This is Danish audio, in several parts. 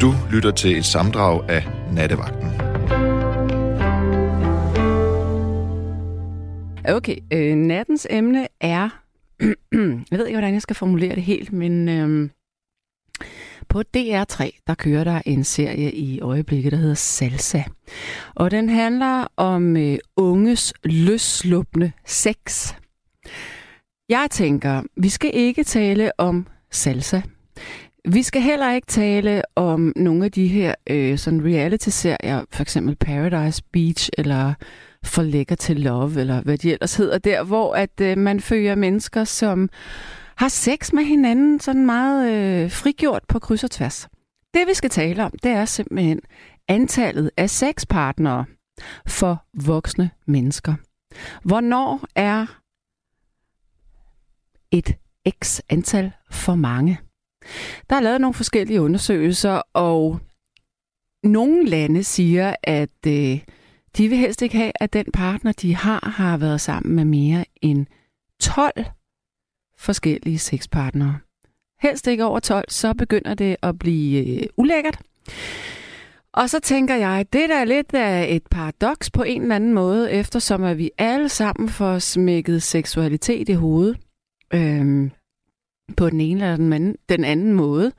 Du lytter til et samdrag af Nattevagten. Okay, øh, nattens emne er... jeg ved ikke, hvordan jeg skal formulere det helt, men øh, på DR3, der kører der en serie i øjeblikket, der hedder Salsa. Og den handler om øh, unges løsslupne sex. Jeg tænker, vi skal ikke tale om salsa. Vi skal heller ikke tale om nogle af de her øh, sådan reality-serier, for eksempel Paradise Beach eller For Lækker til Love, eller hvad de ellers hedder der, hvor at øh, man følger mennesker, som har sex med hinanden sådan meget øh, frigjort på kryds og tværs. Det vi skal tale om, det er simpelthen antallet af sexpartnere for voksne mennesker. Hvornår er et x antal for mange? Der er lavet nogle forskellige undersøgelser, og nogle lande siger, at øh, de vil helst ikke have, at den partner, de har, har været sammen med mere end 12 forskellige sexpartnere. Helst ikke over 12, så begynder det at blive øh, ulækkert. Og så tænker jeg, det der er lidt af et paradoks på en eller anden måde, eftersom at vi alle sammen får smækket seksualitet i hovedet. Øhm, på den ene eller den anden, den anden måde.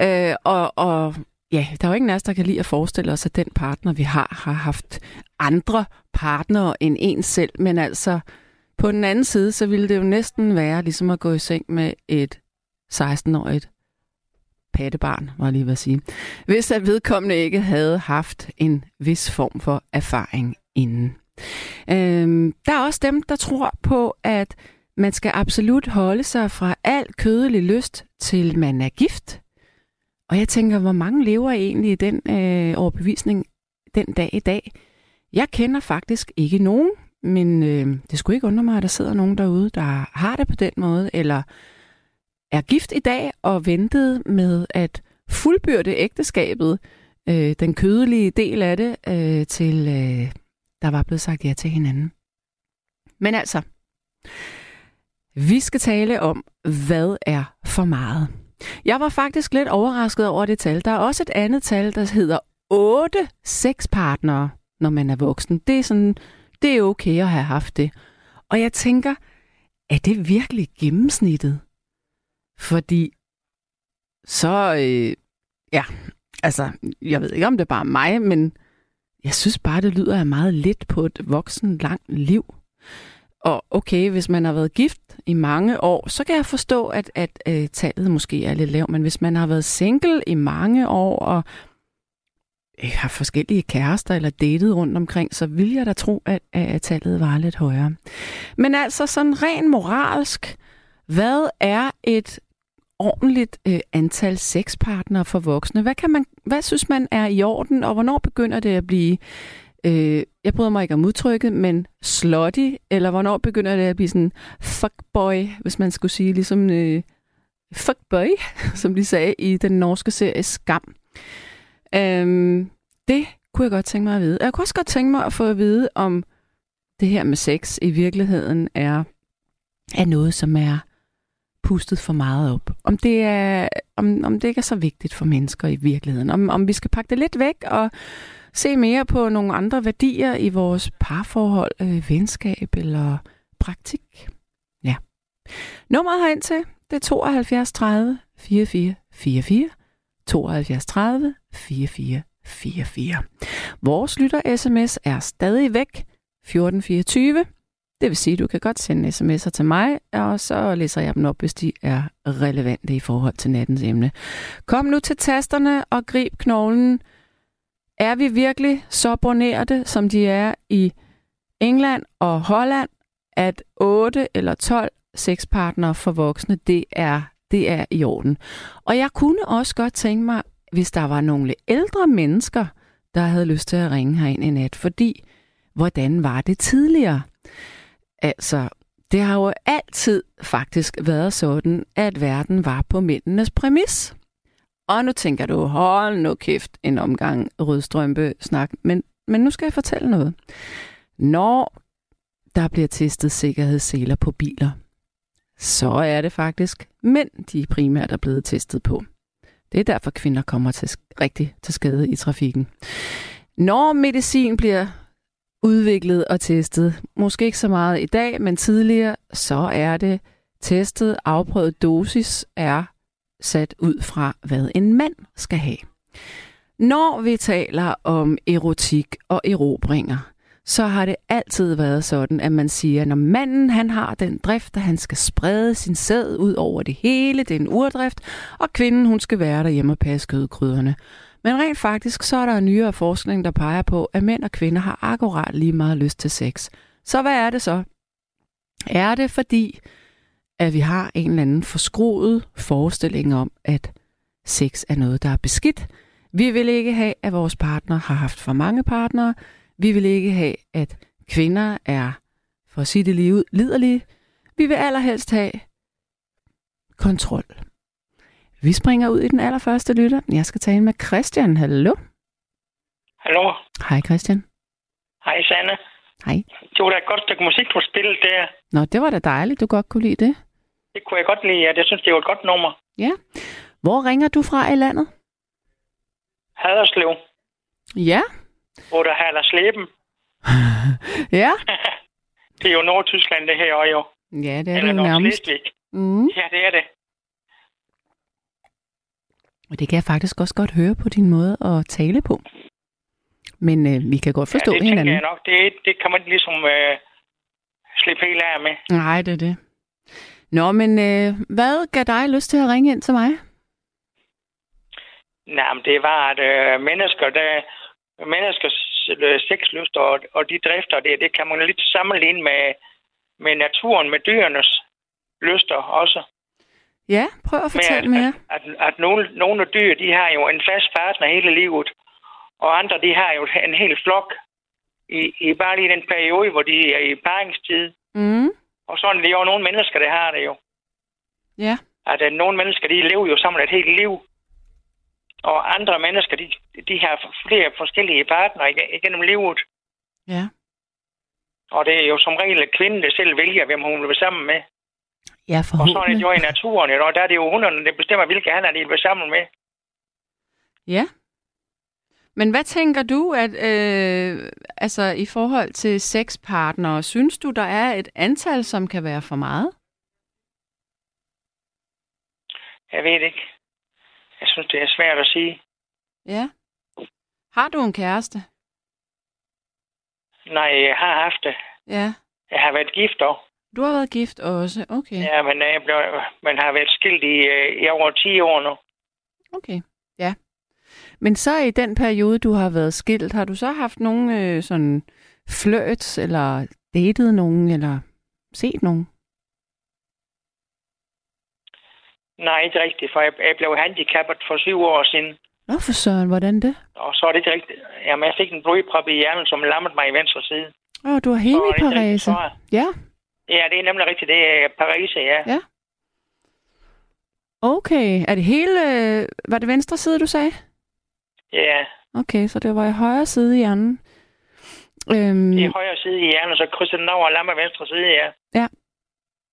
Øh, og, og ja, der er jo ingen af os, der kan lide at forestille os, at den partner, vi har, har haft andre partnere end en selv. Men altså, på den anden side, så ville det jo næsten være ligesom at gå i seng med et 16-årigt pattebarn, var lige ved at sige. Hvis at vedkommende ikke havde haft en vis form for erfaring inden. Øhm, der er også dem, der tror på, at man skal absolut holde sig fra al kødelig lyst, til man er gift. Og jeg tænker, hvor mange lever egentlig i den øh, overbevisning den dag i dag? Jeg kender faktisk ikke nogen, men øh, det skulle ikke undre mig, at der sidder nogen derude, der har det på den måde, eller er gift i dag og ventede med at fuldbyrde ægteskabet, øh, den kødelige del af det, øh, til øh, der var blevet sagt ja til hinanden. Men altså, vi skal tale om, hvad er for meget. Jeg var faktisk lidt overrasket over det tal. Der er også et andet tal, der hedder 8 sexpartnere, når man er voksen. Det er, sådan, det er okay at have haft det. Og jeg tænker, er det virkelig gennemsnittet? Fordi så, øh, ja, altså, jeg ved ikke, om det er bare mig, men jeg synes bare, det lyder af meget lidt på et voksen langt liv. Og okay, hvis man har været gift i mange år, så kan jeg forstå, at, at øh, tallet måske er lidt lavt. Men hvis man har været single i mange år og øh, har forskellige kærester eller datet rundt omkring, så vil jeg da tro, at, at tallet var lidt højere. Men altså sådan rent moralsk, hvad er et ordentligt øh, antal sexpartnere for voksne? Hvad, kan man, hvad synes man er i orden, og hvornår begynder det at blive øh, jeg bryder mig ikke om udtrykket, men slutty, eller hvornår begynder det at blive sådan fuckboy, hvis man skulle sige ligesom øh, fuckboy, som de sagde i den norske serie Skam. Øhm, det kunne jeg godt tænke mig at vide. Jeg kunne også godt tænke mig at få at vide, om det her med sex i virkeligheden er, er noget, som er pustet for meget op. Om det, er, om, om det ikke er så vigtigt for mennesker i virkeligheden. Om, om vi skal pakke det lidt væk og se mere på nogle andre værdier i vores parforhold, øh, venskab eller praktik. Ja. Nummeret herind til, det er 72 30 44 44. 72 30 44 44. Vores lytter-sms er stadig væk 1424. Det vil sige, at du kan godt sende sms'er til mig, og så læser jeg dem op, hvis de er relevante i forhold til nattens emne. Kom nu til tasterne og grib knoglen er vi virkelig så bornerte, som de er i England og Holland, at 8 eller 12 sexpartnere for voksne, det er, det er i orden. Og jeg kunne også godt tænke mig, hvis der var nogle ældre mennesker, der havde lyst til at ringe herind i nat, fordi hvordan var det tidligere? Altså, det har jo altid faktisk været sådan, at verden var på mændenes præmis. Og nu tænker du, hold nu kæft, en omgang rødstrømpe snak. Men, men nu skal jeg fortælle noget. Når der bliver testet sikkerhedsseler på biler, så er det faktisk mænd, de primært er blevet testet på. Det er derfor, kvinder kommer til, rigtig til skade i trafikken. Når medicin bliver udviklet og testet, måske ikke så meget i dag, men tidligere, så er det testet, afprøvet dosis er sat ud fra, hvad en mand skal have. Når vi taler om erotik og erobringer, så har det altid været sådan, at man siger, at når manden han har den drift, at han skal sprede sin sæd ud over det hele, det er en urdrift, og kvinden hun skal være derhjemme og passe kødkrydderne. Men rent faktisk, så er der en nyere forskning, der peger på, at mænd og kvinder har akkurat lige meget lyst til sex. Så hvad er det så? Er det fordi, at vi har en eller anden forskruet forestilling om, at sex er noget, der er beskidt? Vi vil ikke have, at vores partner har haft for mange partnere. Vi vil ikke have, at kvinder er, for at sige det lige ud, liderlige. Vi vil allerhelst have kontrol. Vi springer ud i den allerførste lytter. Jeg skal tale med Christian. Hallo? Hallo? Hej Christian. Hej Sanne. Hej. Det var da et godt stykke musik, du spillede der. Nå, det var da dejligt, du godt kunne lide det. Det kunne jeg godt lide, ja. Det synes, det var et godt nummer. Ja. Hvor ringer du fra i landet? Haderslev. Ja. Hvor der halder slæben. ja. det er jo Nordtyskland, det her og jo. Ja, det er Eller det jo nærmest. Mm. Ja, det er det. Og det kan jeg faktisk også godt høre på din måde at tale på. Men øh, vi kan godt forstå ja, det hinanden. jeg nok. Det, det kan man ligesom øh, slippe helt af med. Nej, det er det. Nå, men øh, hvad gav dig lyst til at ringe ind til mig? Nej, men det var, at øh, mennesker, der, menneskers øh, sexlyst og, og de drifter, det, det kan man lidt sammenligne med, med naturen, med dyrenes lyster også. Ja, prøv at fortælle med, mere. At, at, at nogle, nogle af dyr, de har jo en fast partner hele livet, og andre, de har jo en hel flok i, i bare lige den periode, hvor de er i paringstid. Mm. Og sådan det er jo nogle mennesker, der har det jo. Ja. At uh, nogle mennesker, de lever jo sammen et helt liv. Og andre mennesker, de, de har flere forskellige partnere igennem livet. Ja. Og det er jo som regel kvinden, der selv vælger, hvem hun vil være sammen med. Ja, Og sådan er det jo i naturen, og der er det jo hunderne, der bestemmer, hvilke han er, de vil være sammen med. Ja. Men hvad tænker du, at øh, altså i forhold til sexpartnere, synes du, der er et antal, som kan være for meget? Jeg ved ikke. Jeg synes, det er svært at sige. Ja. Har du en kæreste? Nej, jeg har haft det. Ja. Jeg har været gift dog. Du har været gift også, okay. Ja, men jeg blev, man har været skilt i, i over 10 år nu. Okay, ja. Men så i den periode, du har været skilt, har du så haft nogen øh, sådan flirts, eller datet nogen, eller set nogen? Nej, ikke rigtigt, for jeg, jeg blev handicappet for syv år siden. Nå for søren, hvordan det? Og så er det ikke rigtigt. Jamen, jeg fik en blodprop i hjernen, som lammede mig i venstre side. Åh, oh, du har hemiparese. Ja, Ja, det er nemlig rigtigt. Det er Paris, ja. Ja. okay. Er det hele... øh, Var det venstre side, du sagde? Ja, Okay, så det var i højre side i hjernen. Øhm, i højre side i hjernen, så krydser den over og lammer venstre side, ja.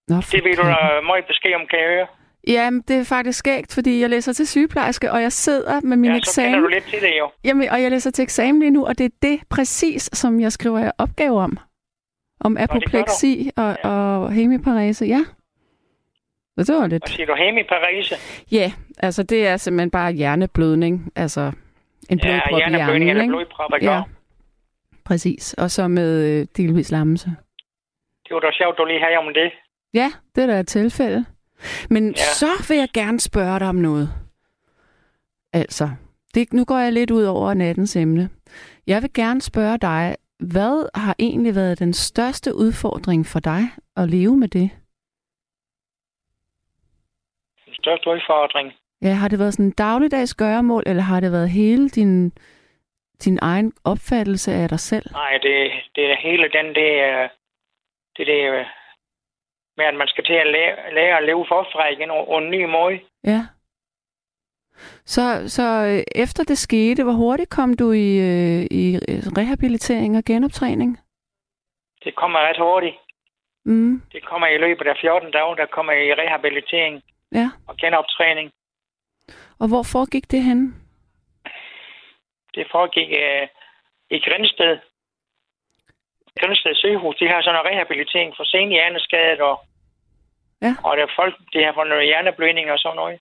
Nå, for Det vil du da meget besked om, kan jeg høre. Jamen, det er faktisk skægt, fordi jeg læser til sygeplejerske, og jeg sidder med min ja, eksamen. du lidt til det jo. Jamen, og jeg læser til eksamen lige nu, og det er det præcis, som jeg skriver opgave om. Om apopleksi og, Ja. og hemiparese, ja. Så det var Og lidt... siger du hem i Paris? Ja, altså det er simpelthen bare hjerneblødning. Altså en Ja, blodprop i hjerneblødning hjernen, eller blodprop, ikke? Ja, Ja. præcis. Og så med øh, delvis lammelse. Det var da sjovt, du lige havde om det. Ja, det er da et tilfælde. Men ja. Ja. så vil jeg gerne spørge dig om noget. Altså, det, nu går jeg lidt ud over nattens emne. Jeg vil gerne spørge dig, hvad har egentlig været den største udfordring for dig at leve med det? Den største udfordring. Ja, har det været sådan en dagligdags gøremål, eller har det været hele din, din egen opfattelse af dig selv? Nej, det, det er hele den, det det, det er med, at man skal til at lære, lære at leve forfra igen over en ny måde. Ja. Så, så øh, efter det skete, hvor hurtigt kom du i, øh, i rehabilitering og genoptræning? Det kommer ret hurtigt. Mm, Det kommer i løbet af 14 dage, der kommer i rehabilitering ja. og genoptræning. Og hvor foregik det henne? Det foregik øh, i Grænsted. Grænsted sygehus, de har sådan en rehabilitering for sen hjerneskade, og, Ja. og der er folk, de har fået noget hjerneblødning og sådan noget.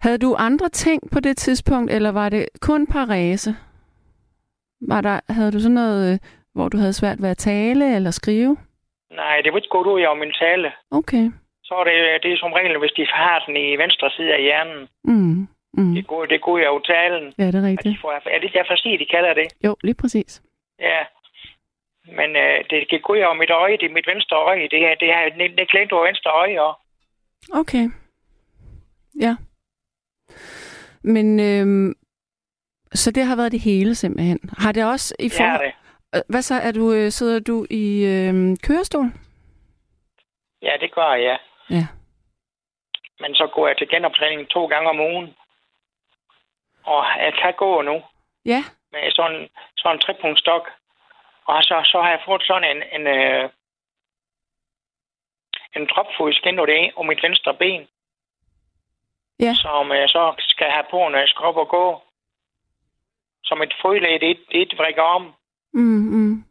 Havde du andre ting på det tidspunkt, eller var det kun parese? Var der, havde du sådan noget, øh, hvor du havde svært ved at tale eller skrive? Nej, det vil ikke gå ud over min tale. Okay. Så er det, det er som regel, hvis de har den i venstre side af hjernen. Mm. Mm. Det går, det går jo talen. Ja, det er At de rigtigt. får, er det afasi, de kalder det? Jo, lige præcis. Ja. Men øh, det kan gå over mit øje, det er mit venstre øje. Det er, det er klemt over venstre øje. Og, Okay. Ja. Men, øhm, så det har været det hele simpelthen. Har det også i er forhold... det. Øh, Hvad så? Er du, øh, sidder du i øhm, kørestol? Ja, det gør jeg. Ja. Men så går jeg til genoptræning to gange om ugen. Og jeg kan gå nu Ja. med sådan, sådan en trepunktstok. Og så, så har jeg fået sådan en, en, øh, en dropfodskin over det om mit venstre ben. Ja. Som jeg så skal have på, når jeg skal op og gå. Som et fodlæge, det, det vrikker om. Mm, mm.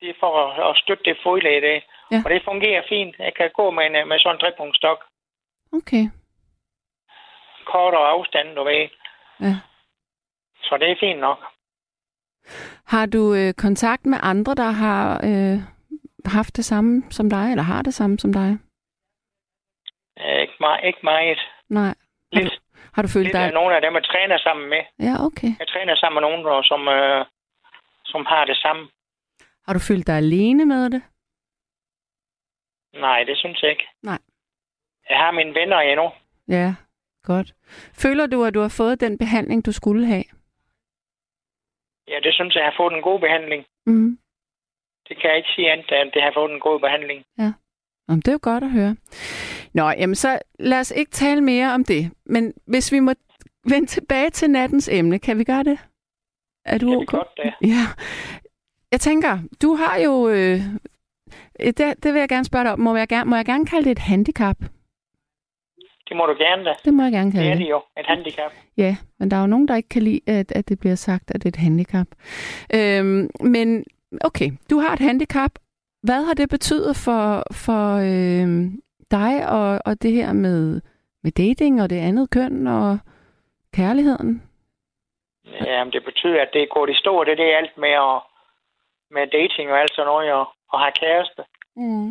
Det er for at, at støtte det fodlæge, det. Ja. Og det fungerer fint. Jeg kan gå med, en, med sådan en trepunktstok. Okay. Kortere afstand, du ved. Ja. Så det er fint nok. Har du øh, kontakt med andre, der har øh, haft det samme som dig, eller har det samme som dig? Øh, Ikke meget. Ikke meget. Nej. Har du, Lidt, har du følt lidt dig... af nogle af dem, jeg træner sammen med. Ja, okay. Jeg træner sammen med nogen, som, øh, som har det samme. Har du følt dig alene med det? Nej, det synes jeg ikke. Nej. Jeg har mine venner endnu. Ja, godt. Føler du, at du har fået den behandling, du skulle have? Ja, det synes jeg, jeg har fået en god behandling. Mm. Det kan jeg ikke sige andet, end det har fået en god behandling. Jamen, det er jo godt at høre. Nå, jamen så lad os ikke tale mere om det. Men hvis vi må vende tilbage til nattens emne, kan vi gøre det? Er du Det er okay? godt, det. Ja. Jeg tænker, du har jo... Øh, det, det vil jeg gerne spørge dig om. Må jeg gerne, må jeg gerne kalde det et handicap? Det må du gerne da. Det må jeg gerne Det kalde er det. det jo. Et handicap. Ja, men der er jo nogen, der ikke kan lide, at, at det bliver sagt, at det er et handicap. Øhm, men okay, du har et handicap. Hvad har det betydet for, for øh, dig og, og det her med, med dating og det andet køn og kærligheden? Jamen, det betyder, at det går i stå. Det er det alt med, at, med dating og alt sådan noget, og, og have kæreste. Mm.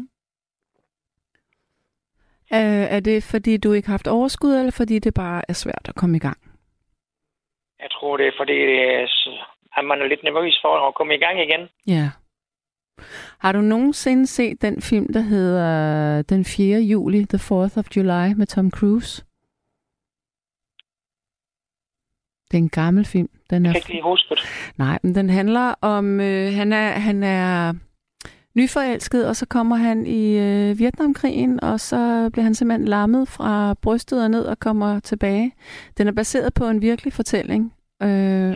Øh, er det fordi, du ikke har haft overskud, eller fordi det bare er svært at komme i gang? Jeg tror, det er fordi, det er, at man er lidt nervøs for at komme i gang igen. Ja. Har du nogensinde set den film, der hedder Den 4. juli, The 4th of July, med Tom Cruise? Det er en gammel film. Den Jeg er kan ikke lige huske det. Nej, men den handler om, øh, han, er, han er nyforelsket, og så kommer han i øh, Vietnamkrigen, og så bliver han simpelthen lammet fra brystet og ned og kommer tilbage. Den er baseret på en virkelig fortælling. Øh,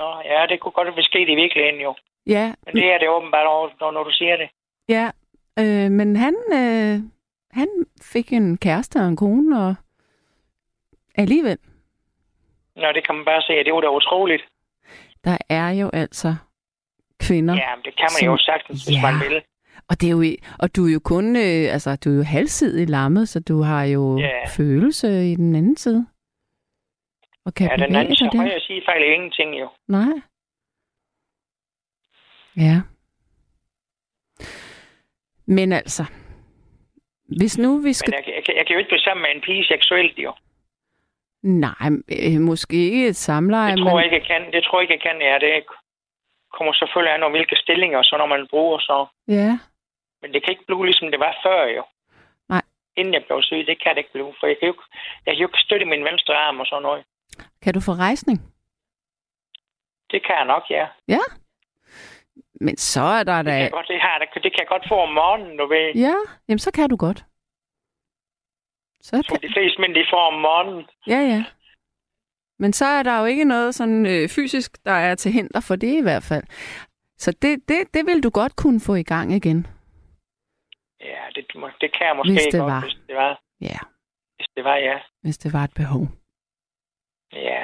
Nå, ja, det kunne godt være sket i virkeligheden jo. ja, Men det er det åbenbart når, når du siger det. ja øh, men han, øh, han fik en kæreste og en kone, og alligevel, Nå, det kan man bare se, at det var da utroligt. der er jo altså kvinder. Ja, men det kan man jo Som- sagtens, hvis Ja. man vil. Og, det er jo, og du er jo kun, øh, altså du er jo halvsidig lammet, så du har jo Ja. følelse i den anden side. Og kan Ja, den anden dig der. højre sige fejl ingenting jo. Nej. Ja. Men altså, hvis nu vi skal... Men jeg, jeg, kan- jeg kan jo ikke blive sammen med en pige seksuelt jo. Nej, øh, måske ikke et samleje, Det tror jeg men... ikke, jeg kan. Det tror jeg ikke, jeg kan. Ja, det kommer selvfølgelig an om, hvilke stillinger, så når man bruger så. Ja, Men det kan ikke blive, ligesom det var før jo. Nej. Inden jeg blev syg, det kan det ikke blive. For jeg kan jo ikke, jeg kan jo ikke støtte min venstre arm og sådan noget. kan du få rejsning? Det kan jeg nok, ja. Ja. Men så er der Det kan da... jeg godt, det, har, det kan jeg godt få om morgenen, du ved. Ja, jamen så kan du godt. Så Som kan... de fleste mænd, de får om morgenen. Ja, ja. Men så er der jo ikke noget sådan øh, fysisk, der er til hinder for det i hvert fald. Så det, det, det vil du godt kunne få i gang igen. Ja, det, det kan jeg måske Hvis det godt, var. hvis det var. Ja, Hvis det var, ja. hvis det var et behov. Ja,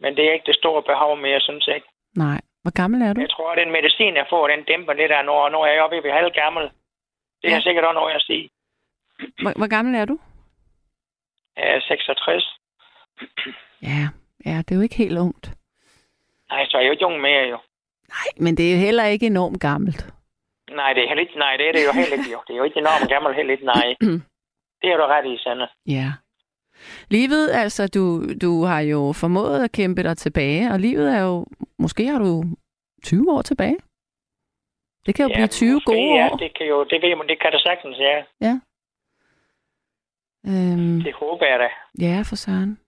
men det er ikke det store behov mere, synes jeg ikke. Nej. Hvor gammel er du? Jeg tror, at den medicin, jeg får, den dæmper lidt af, når, når jeg er oppe ved halv gammel. Det Ja. har sikkert også noget at sige. Hvor, hvor gammel er du? Er 66. Ja, ja, det er jo ikke helt ungt. Nej, så er jeg jo ikke ung mere, jo. Nej, men det er jo heller ikke enormt gammelt. Nej, det er heller ikke, nej, det er det jo heller ikke, jo. Det er jo ikke enormt gammel heller ikke, nej. Det er du ret i, Sanne. Ja. Livet, altså, du, du har jo formået at kæmpe dig tilbage, og livet er jo, måske har du 20 år tilbage. Det kan jo blive 20 måske, gode ja, år. det kan jo, det ved man, det kan det sagtens, ja. Øhm, Det håber jeg da. ja, for søren.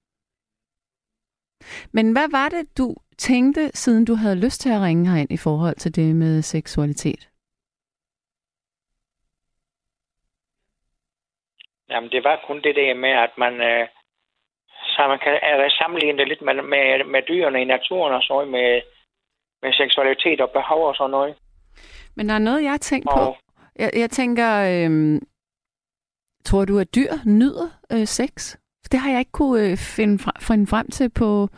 Men hvad var det, du tænkte, siden du havde lyst til at ringe herind i forhold til det med seksualitet? Jamen, det var kun det der med, at man, øh, så man kan øh, sammenligne det lidt med, med, med dyrene i naturen og noget, med, med seksualitet og behov og sådan noget. Men der er noget, jeg har tænkt på. Og Jeg, jeg tænker, øhm, tror du, at dyr nyder øh, sex? Det har jeg ikke kunne øh, finde, fra, finde frem til på,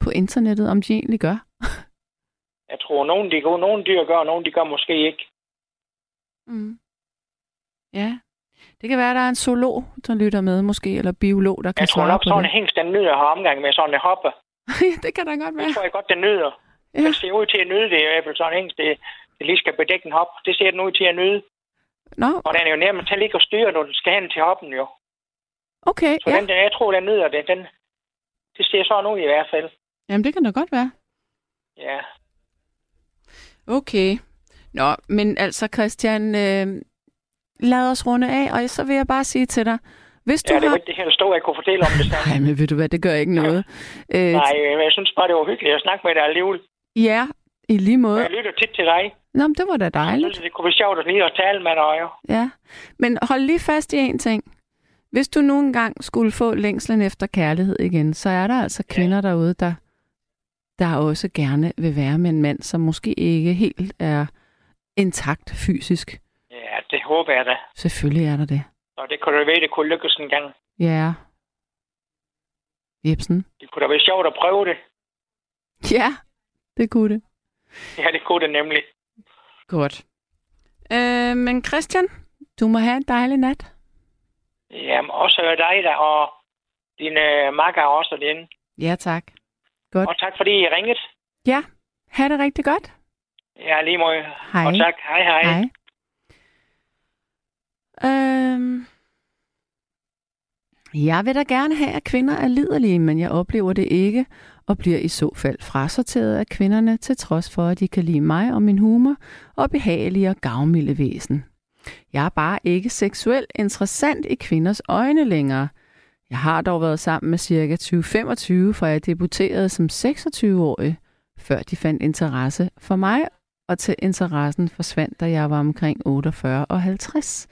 på internettet, om de egentlig gør. jeg tror, nogen, de nogle dyr gør, og nogle de gør måske ikke. Mm. Ja. Det kan være, at der er en zoolog, der lytter med måske, eller biolog, der kan Jeg tror nok, sådan en hængst, den nyder at have omgang med sådan en hoppe. det kan da godt være. Det tror jeg godt, den nyder. Ja. Den ser ud til at nyde det, i hvert fald sådan en hængst, det, det lige skal bedække en hop. Det ser den ud til at nyde. Nå, Og den er jo nærmest til ikke at styre, når den skal hen til hoppen jo. okay. Så Ja. den, jeg tror, den nyder det. Den, det ser sådan ud i hvert fald. Jamen, det kan da godt være. Ja. Okay. Nå, men altså Christian, øh, lad os runde af, og så vil jeg bare sige til dig, hvis du Ja, det har... det helt store, jeg kunne fortælle om det. Nej, men ved du hvad, det gør ikke noget. Øh, Nej, men jeg synes bare, det var hyggeligt at snakke med dig alligevel. Ja, i lige måde. Jeg lytter tit til dig. Nå, men det var da dejligt. det kunne være sjovt at lige at tale med dig. Jo. Ja, men hold lige fast i en ting. Hvis du nu engang skulle få længslen efter kærlighed igen, så er der altså kvinder derude, der, der også gerne vil være med en mand, som måske ikke helt er intakt fysisk. Ja, det håber jeg da. Selvfølgelig er der det. Og det kunne da være, det kunne lykkes en gang. Ja. Jebsen. Det kunne da være sjovt at prøve det. Ja, det kunne det. Ja, det kunne det nemlig. Godt. Øh, men Christian, du må have en dejlig nat. Jamen, også dig der, og dine øh, makker også derinde. Ja, tak. Godt. Og tak fordi I ringede. Ja, ha' det rigtig godt. Ja, lige måde. Hej. Og tak. Hej, hej. Hej. Øhm, jeg vil da gerne have, at kvinder er liderlige, men jeg oplever det ikke, og bliver i så fald frasorteret af kvinderne, til trods for, at de kan lide mig og min humor og behagelige og gavmilde væsen. Jeg er bare ikke seksuelt interessant i kvinders øjne længere. Jeg har dog været sammen med cirka 20-25, fra jeg debuterede som 26-årig, før de fandt interesse for mig og til interessen forsvandt, da jeg var omkring 48 og 50.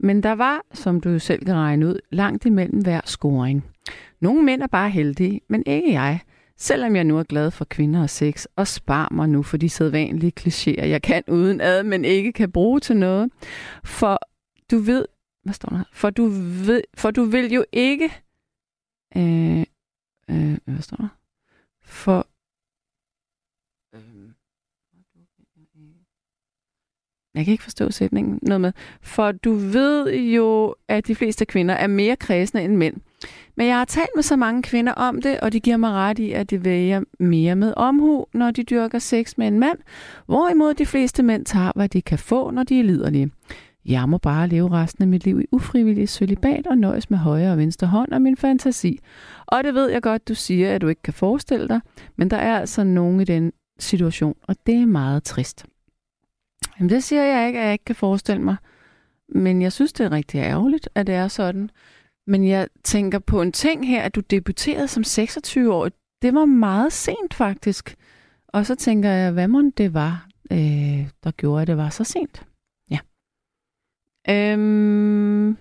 Men der var, som du selv kan regne ud, langt imellem hver scoring. Nogle mænd er bare heldige, men ikke jeg. Selvom jeg nu er glad for kvinder og sex, og spar mig nu for de sædvanlige klichéer, jeg kan uden ad, men ikke kan bruge til noget. For du ved, hvad står der? For du, ved, for du vil jo ikke, øh, øh, hvad står der? For, øh, Jeg kan ikke forstå sætningen. Noget med, for du ved jo, at de fleste kvinder er mere kredsende end mænd. Men jeg har talt med så mange kvinder om det, og de giver mig ret i, at de vælger mere med omhu, når de dyrker sex med en mand, hvorimod de fleste mænd tager, hvad de kan få, når de er liderlige. Jeg må bare leve resten af mit liv i ufrivillig celibat og nøjes med højre og venstre hånd og min fantasi. Og det ved jeg godt, du siger, at du ikke kan forestille dig, men der er altså nogen i den situation, og det er meget trist. Jamen det siger jeg ikke, at jeg ikke kan forestille mig. Men jeg synes, det er rigtig ærgerligt, at det er sådan. Men jeg tænker på en ting her, at du debuterede som 26 år. Det var meget sent faktisk. Og så tænker jeg, hvad må det var, øh, der gjorde, at det var så sent? Ja. Øhm,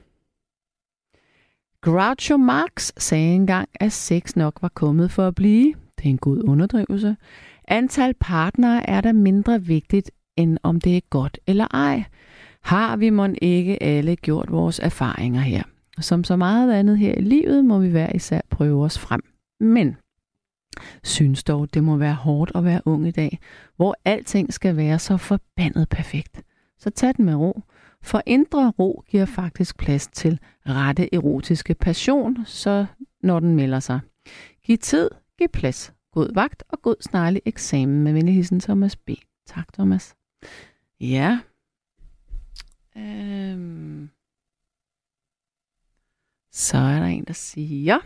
Groucho Marx sagde engang, at sex nok var kommet for at blive. Det er en god underdrivelse. Antal partnere er da mindre vigtigt, end om det er godt eller ej. Har vi mon ikke alle gjort vores erfaringer her? Som så meget andet her i livet, må vi hver især prøve os frem. Men Synes dog, det må være hårdt at være ung i dag, hvor alting skal være så forbandet perfekt. Så tag den med ro, for indre ro giver faktisk plads til rette erotiske passion, så når den melder sig. Giv tid, giv plads. God vagt og god snarlig eksamen med venligheden Thomas B. Tak, Thomas. Ja. Øhm. Så er der en, der siger...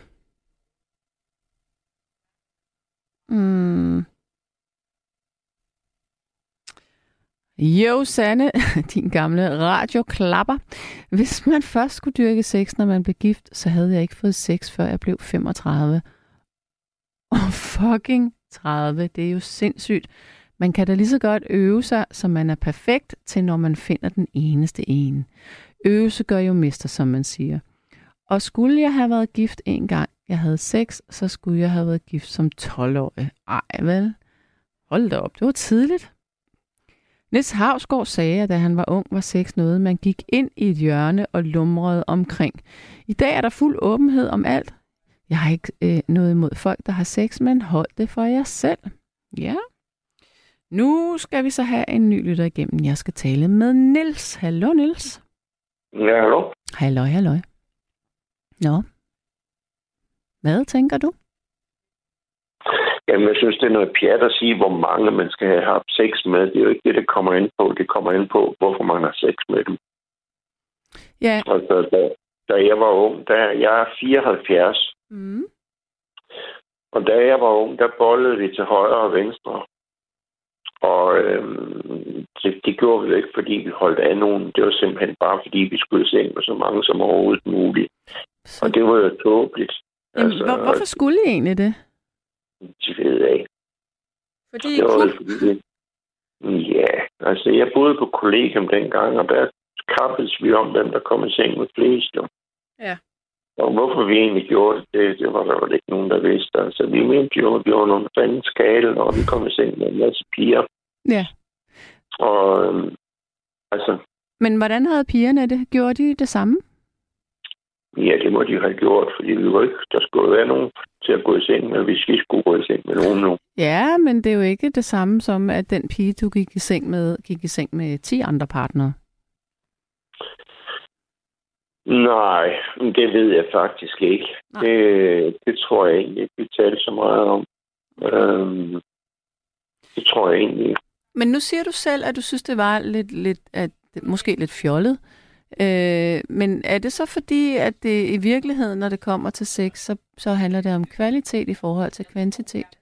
Mm. Jo, Sanne, din gamle radioklapper. Hvis man først skulle dyrke sex, når man blev gift, så havde jeg ikke fået sex, før jeg blev 35. Og oh, fucking 30, det er jo sindssygt. Man kan da lige så godt øve sig, så man er perfekt til, når man finder den eneste ene. Øvelse gør jo mester, som man siger. Og skulle jeg have været gift en gang, jeg havde sex, så skulle jeg have været gift som 12-årig. Ej, vel? Hold da op, det var tidligt. Niels Havsgaard sagde, at da han var ung, var sex noget, man gik ind i et hjørne og lumrede omkring. I dag er der fuld åbenhed om alt. Jeg har ikke øh, noget imod folk, der har sex, men hold det for jer selv. Ja. Nu skal vi så have en ny lytter igennem. Jeg skal tale med Nils. Hallo, Nils. Ja, hallo. Hallo, hallo. Nå. Hvad tænker du? Jamen, jeg synes, det er noget pjat at sige, hvor mange man skal have haft sex med. Det er jo ikke det, det kommer ind på. Det kommer ind på, hvorfor man har sex med dem. Ja. Altså, da, da jeg var ung, da jeg er 74, Mm. og da jeg var ung, der bollede vi til højre og venstre. Og øhm, det, det gjorde vi jo ikke, fordi vi holdt af nogen. Det var simpelthen bare, fordi vi skulle se med så mange som overhovedet muligt. Og det var jo tåbeligt. Jamen, hvor, hvorfor skulle I egentlig det? Det ved jeg ikke. Fordi I kunne? ja, altså jeg boede på kollegium dengang, og der kappedes vi om, hvem der kom i seng med flest. Jo. Ja. Og hvorfor vi egentlig gjorde det, det, var der vel ikke nogen, der vidste. Altså vi mente jo, at vi var nogle fandens når vi kom i seng med en masse piger. Ja. Og øhm, altså, Men hvordan havde pigerne det? Gjorde de det samme? Ja, det må de have gjort, fordi vi var ikke, der skulle være nogen til at gå i seng med, hvis vi skulle gå i seng med nogen nu. Ja, men det er jo ikke det samme som, at den pige, du gik i seng med, gik i seng med 10 andre partnere. Nej, det ved jeg faktisk ikke. Nej. Det, det tror jeg egentlig ikke, vi talte så meget om. Øhm, det tror jeg egentlig ikke. Men nu siger du selv, at du synes, det var lidt, lidt at, måske lidt fjollet. Øh, men er det så fordi, at det i virkeligheden, når det kommer til sex, så, så handler det om kvalitet i forhold til kvantitet?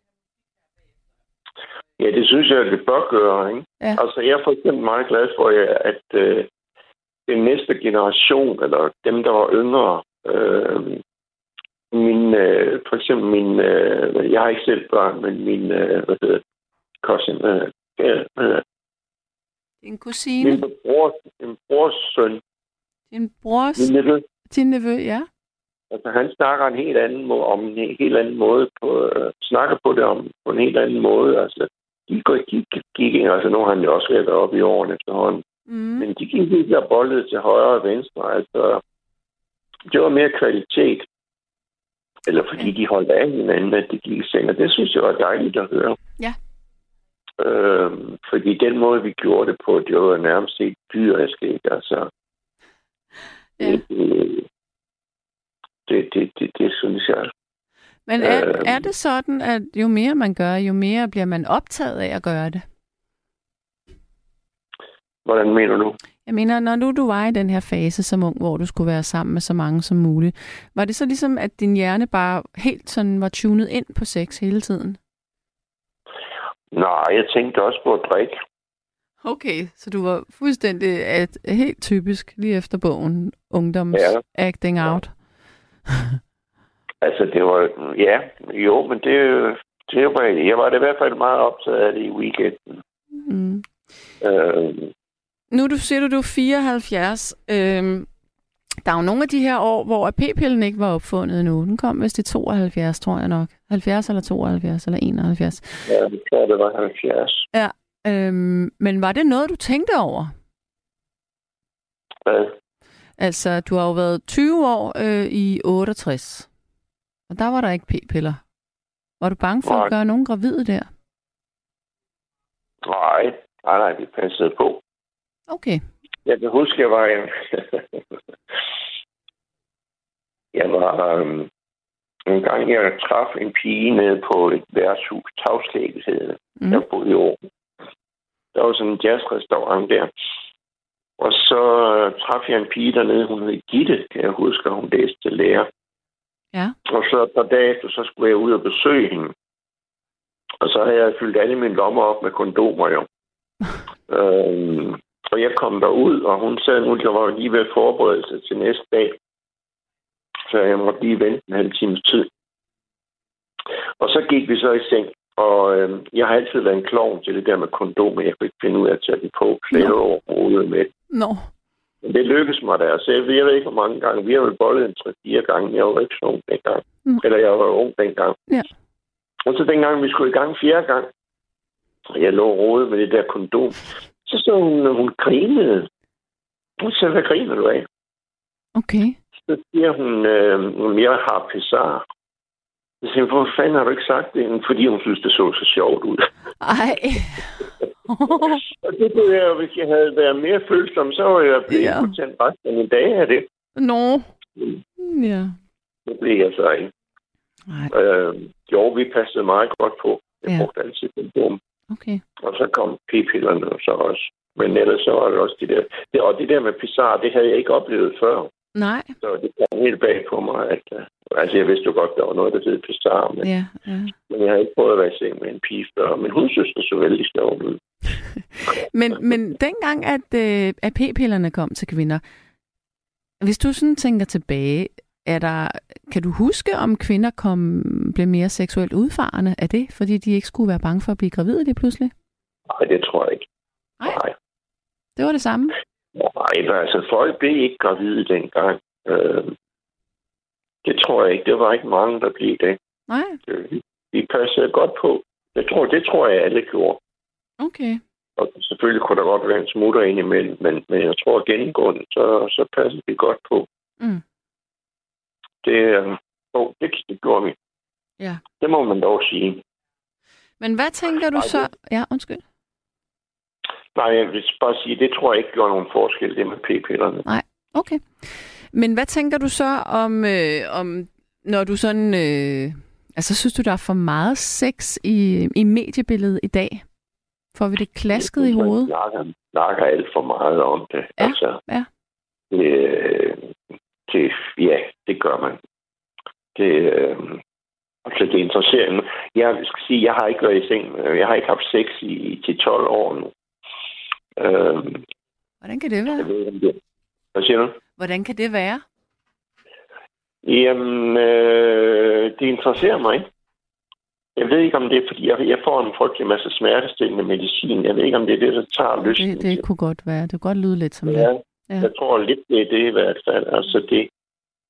Ja, det synes jeg, det bør gøre. Ikke? Ja. Altså, jeg er for eksempel meget glad for, at øh, den næste generation, eller dem, der var yngre, øh, min, øh, for eksempel min, øh, jeg har ikke selv børn, men min, øh, hvad hedder cousin, øh, det? Din kusine, min brors, min brors søn, din brors, min nevø, din nevø, ja. Altså, han snakker en helt anden måde, om en helt anden måde, på, øh, snakker på det om, på en helt anden måde. Altså, de går, de gik, altså nu har han jo også været oppe i årene efterhånden, Mm. men de gik ikke og bollede til højre og venstre. Altså, det var mere kvalitet. Eller fordi Ja. de holdt af hinanden, at de gik i seng, og det synes jeg var dejligt at høre. Ja. Øhm, fordi den måde, vi gjorde det på, det var nærmest helt dyrisk, ikke? Altså, Ja. det, det, det, det, synes jeg. Men er, Øhm. er det sådan, at jo mere man gør, jo mere bliver man optaget af at gøre det? Hvordan mener du? Jeg mener, når nu du var i den her fase som ung, hvor du skulle være sammen med så mange som muligt, var det så ligesom, at din hjerne bare helt sådan var tunet ind på sex hele tiden? Nej, jeg tænkte også på at drikke. Okay, så du var fuldstændig at, helt typisk lige efter bogen, ungdoms Ja. acting Ja. out. Altså, det var... Ja, jo, men det, det var... Jeg var da i hvert fald meget optaget af det i weekenden. Mm. Øh, Nu du siger du, du er 74. Øhm, der er jo nogle af de her år, hvor p-pillen ikke var opfundet endnu. Den kom vist i 72, tror jeg nok. 70 eller 72 eller 71. ja, jeg tror, det var 70. Ja. Øhm, men var det noget, du tænkte over? Hvad? Altså, du har jo været 20 år øh, i 68. Og der var der ikke p-piller. Var du bange for Nej. at gøre nogen gravide der? Nej, nej, nej, vi passede på. Okay. Jeg kan huske, jeg var en... jeg var... Um, en gang, jeg traf en pige nede på et værtshus, Tavslægget hed det. Mm. Jeg boede i Aarhus. Der var sådan en jazzrestaurant der. Og så øh, traf jeg en pige dernede, hun hed Gitte, kan jeg huske, og hun læste til lærer. Ja. Og så et par dage efter, så skulle jeg ud og besøge hende. Og så havde jeg fyldt alle mine lommer op med kondomer, jo. øhm, og jeg kom derud, og hun sagde nu, jeg var lige ved at forberede sig til næste dag. Så jeg måtte lige vente en halv times tid. Og så gik vi så i seng. Og øhm, jeg har altid været en klovn til det der med kondomer. Jeg kunne ikke finde ud af at tage det på flere Nå. år overhovedet med. Nå. Men det lykkedes mig da. Så jeg ved, jeg ved ikke, hvor mange gange. Vi har vel bollet en 3-4 gange. Jeg var ikke så ung dengang. Mm. Eller jeg var ung dengang. Ja. Og så dengang, vi skulle i gang fjerde gang, og jeg lå rodet med det der kondom, så stod hun, hun grinede. Hun sagde, hvad griner du af? Okay. Så siger hun, øh, jeg har pessar. Jeg siger, hvorfor fanden har du ikke sagt det? Fordi hun synes, det så så sjovt ud. Ej. og det kunne jeg, hvis jeg havde været mere følsom, så var jeg blevet Ja. impotent resten af dag af det. Nå. Ja. Det blev jeg så ikke. Nej. Øh, jo, vi passede meget godt på. Jeg Ja. brugte altid kondom. Okay. Og så kom p-pillerne så også. Men ellers så var det også de der... Det, og det der med pizarre, det havde jeg ikke oplevet før. Nej. Så det kom helt bag på mig, at... Uh, altså, jeg vidste jo godt, der var noget, der hed pizarre, men, Ja, ja. men jeg havde ikke prøvet at være i seng med en pige før. Men hun synes, det så vældig sjovt ud. Men, men dengang, at, øh, at p-pillerne kom til kvinder, hvis du sådan tænker tilbage, er der, kan du huske, om kvinder kom, blev mere seksuelt udfarende af det, fordi de ikke skulle være bange for at blive gravide lige pludselig? Nej, det tror jeg ikke. Nej. Nej. Det var det samme. Nej, altså folk blev ikke gravide dengang. Øh, det tror jeg ikke. Det var ikke mange, der blev det. Nej, Øh, Vi passede godt på. Jeg tror, det tror jeg, alle gjorde. okay. Og selvfølgelig kunne der godt være en smutter ind imellem, men, men jeg tror gennemgående, så, så passede vi godt på. Mm. Det, øh, oh, det, det gjorde vi. Ja. Det må man dog sige. Men hvad tænker du så? Ja, undskyld. Nej, jeg vil bare sige, det tror jeg ikke gjorde nogen forskel, det med p-pillerne. Okay. Men hvad tænker du så om, øh, om når du sådan... Øh, altså, synes du, der er for meget sex i, i mediebilledet i dag? Får vi det klasket i Man hovedet? snakker, snakker alt for meget om det. Ja, altså, ja. Det, øh, det, ja, det gør man. Det, øh, altså, det interesserer mig. Jeg skal sige, jeg har ikke været i seng. Jeg har ikke haft sex i til 12 år nu. Øh, Hvordan kan det jeg være? ved ikke, om det. Hvad siger du? Hvordan kan det være? Jamen, øh, det interesserer mig ikke. Jeg ved ikke, om det er, fordi jeg, jeg får en frygtelig masse smertestillende medicin. Jeg ved ikke, om det er det, der tager lysten Det, det kunne godt være. Det kunne godt lyde lidt som det. Ja, Ja. jeg tror lidt, det er det i hvert fald. Altså det,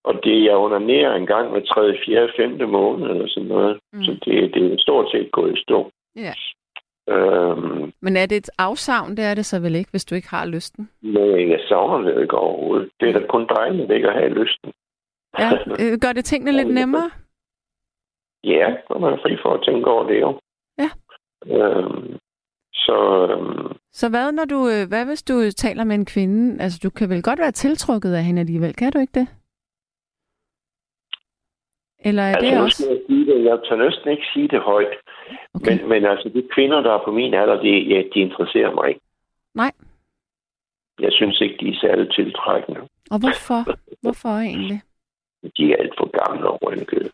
og det jeg onanerer en gang med 3., 4., 5. måned eller sådan noget. Mm. Så det, det er stort set gået i stå. Ja. Øhm, Men er det et afsavn? Det er det så vel ikke, hvis du ikke har lysten? men jeg savner det ikke overhovedet. Det er da kun dejligt ikke at have lysten. Ja. Øh, gør det tingene lidt nemmere? Ja, så er man fri for at tænke over det jo. Ja. Øhm, så øhm, Så hvad, når du, øh, hvad hvis du taler med en kvinde? Altså, du kan vel godt være tiltrukket af hende alligevel, kan du ikke det? Eller er altså, det også? jeg sige det. Jeg tør næsten ikke sige det højt. Okay. Men, men altså, de kvinder, der er på min alder, de, ja, de interesserer mig ikke. Nej. Jeg synes ikke, de er særlig tiltrækkende. Og hvorfor? Hvorfor egentlig? De er alt for gamle og rynkede.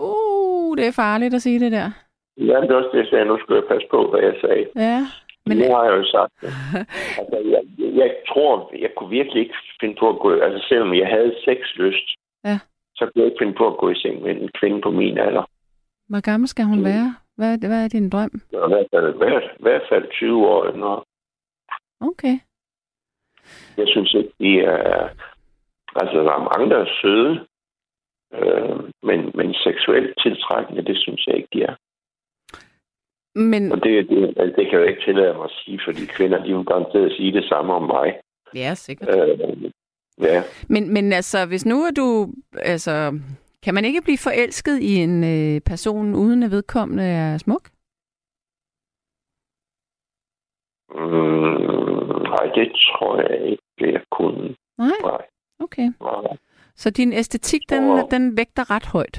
Uh, det er farligt at sige det der. Ja, det er også det, jeg sagde. Nu skal jeg passe på, hvad jeg sagde. Ja, Men nu har jeg jo sagt det. Altså, jeg, jeg tror, jeg kunne virkelig ikke finde på at gå... Altså, selvom jeg havde sexlyst, Ja. så kunne jeg ikke finde på at gå i seng med en kvinde på min alder. hvor gammel skal hun Mm. være? Hvad, er det- hvad er din drøm? Så I hvert fald, i hvert, fald 20 år yngre. Okay. Jeg synes ikke, de er... Altså, der er mange, der er søde. Øh, men, men seksuelt tiltrækkende, det synes jeg ikke, de er. Men, Og det, det, altså, det kan jeg jo ikke tillade mig at sige, fordi kvinder, de er jo garanteret at sige det samme om mig. ja, sikkert. Øh, ja, Men, men altså, hvis nu er du altså, Kan man ikke blive forelsket i en øh, person, uden at vedkommende er smuk? Mm, nej, det tror jeg ikke, jeg kunne. Nej? Nej. Okay. nej. Så din æstetik, den, Åh. den vægter ret højt?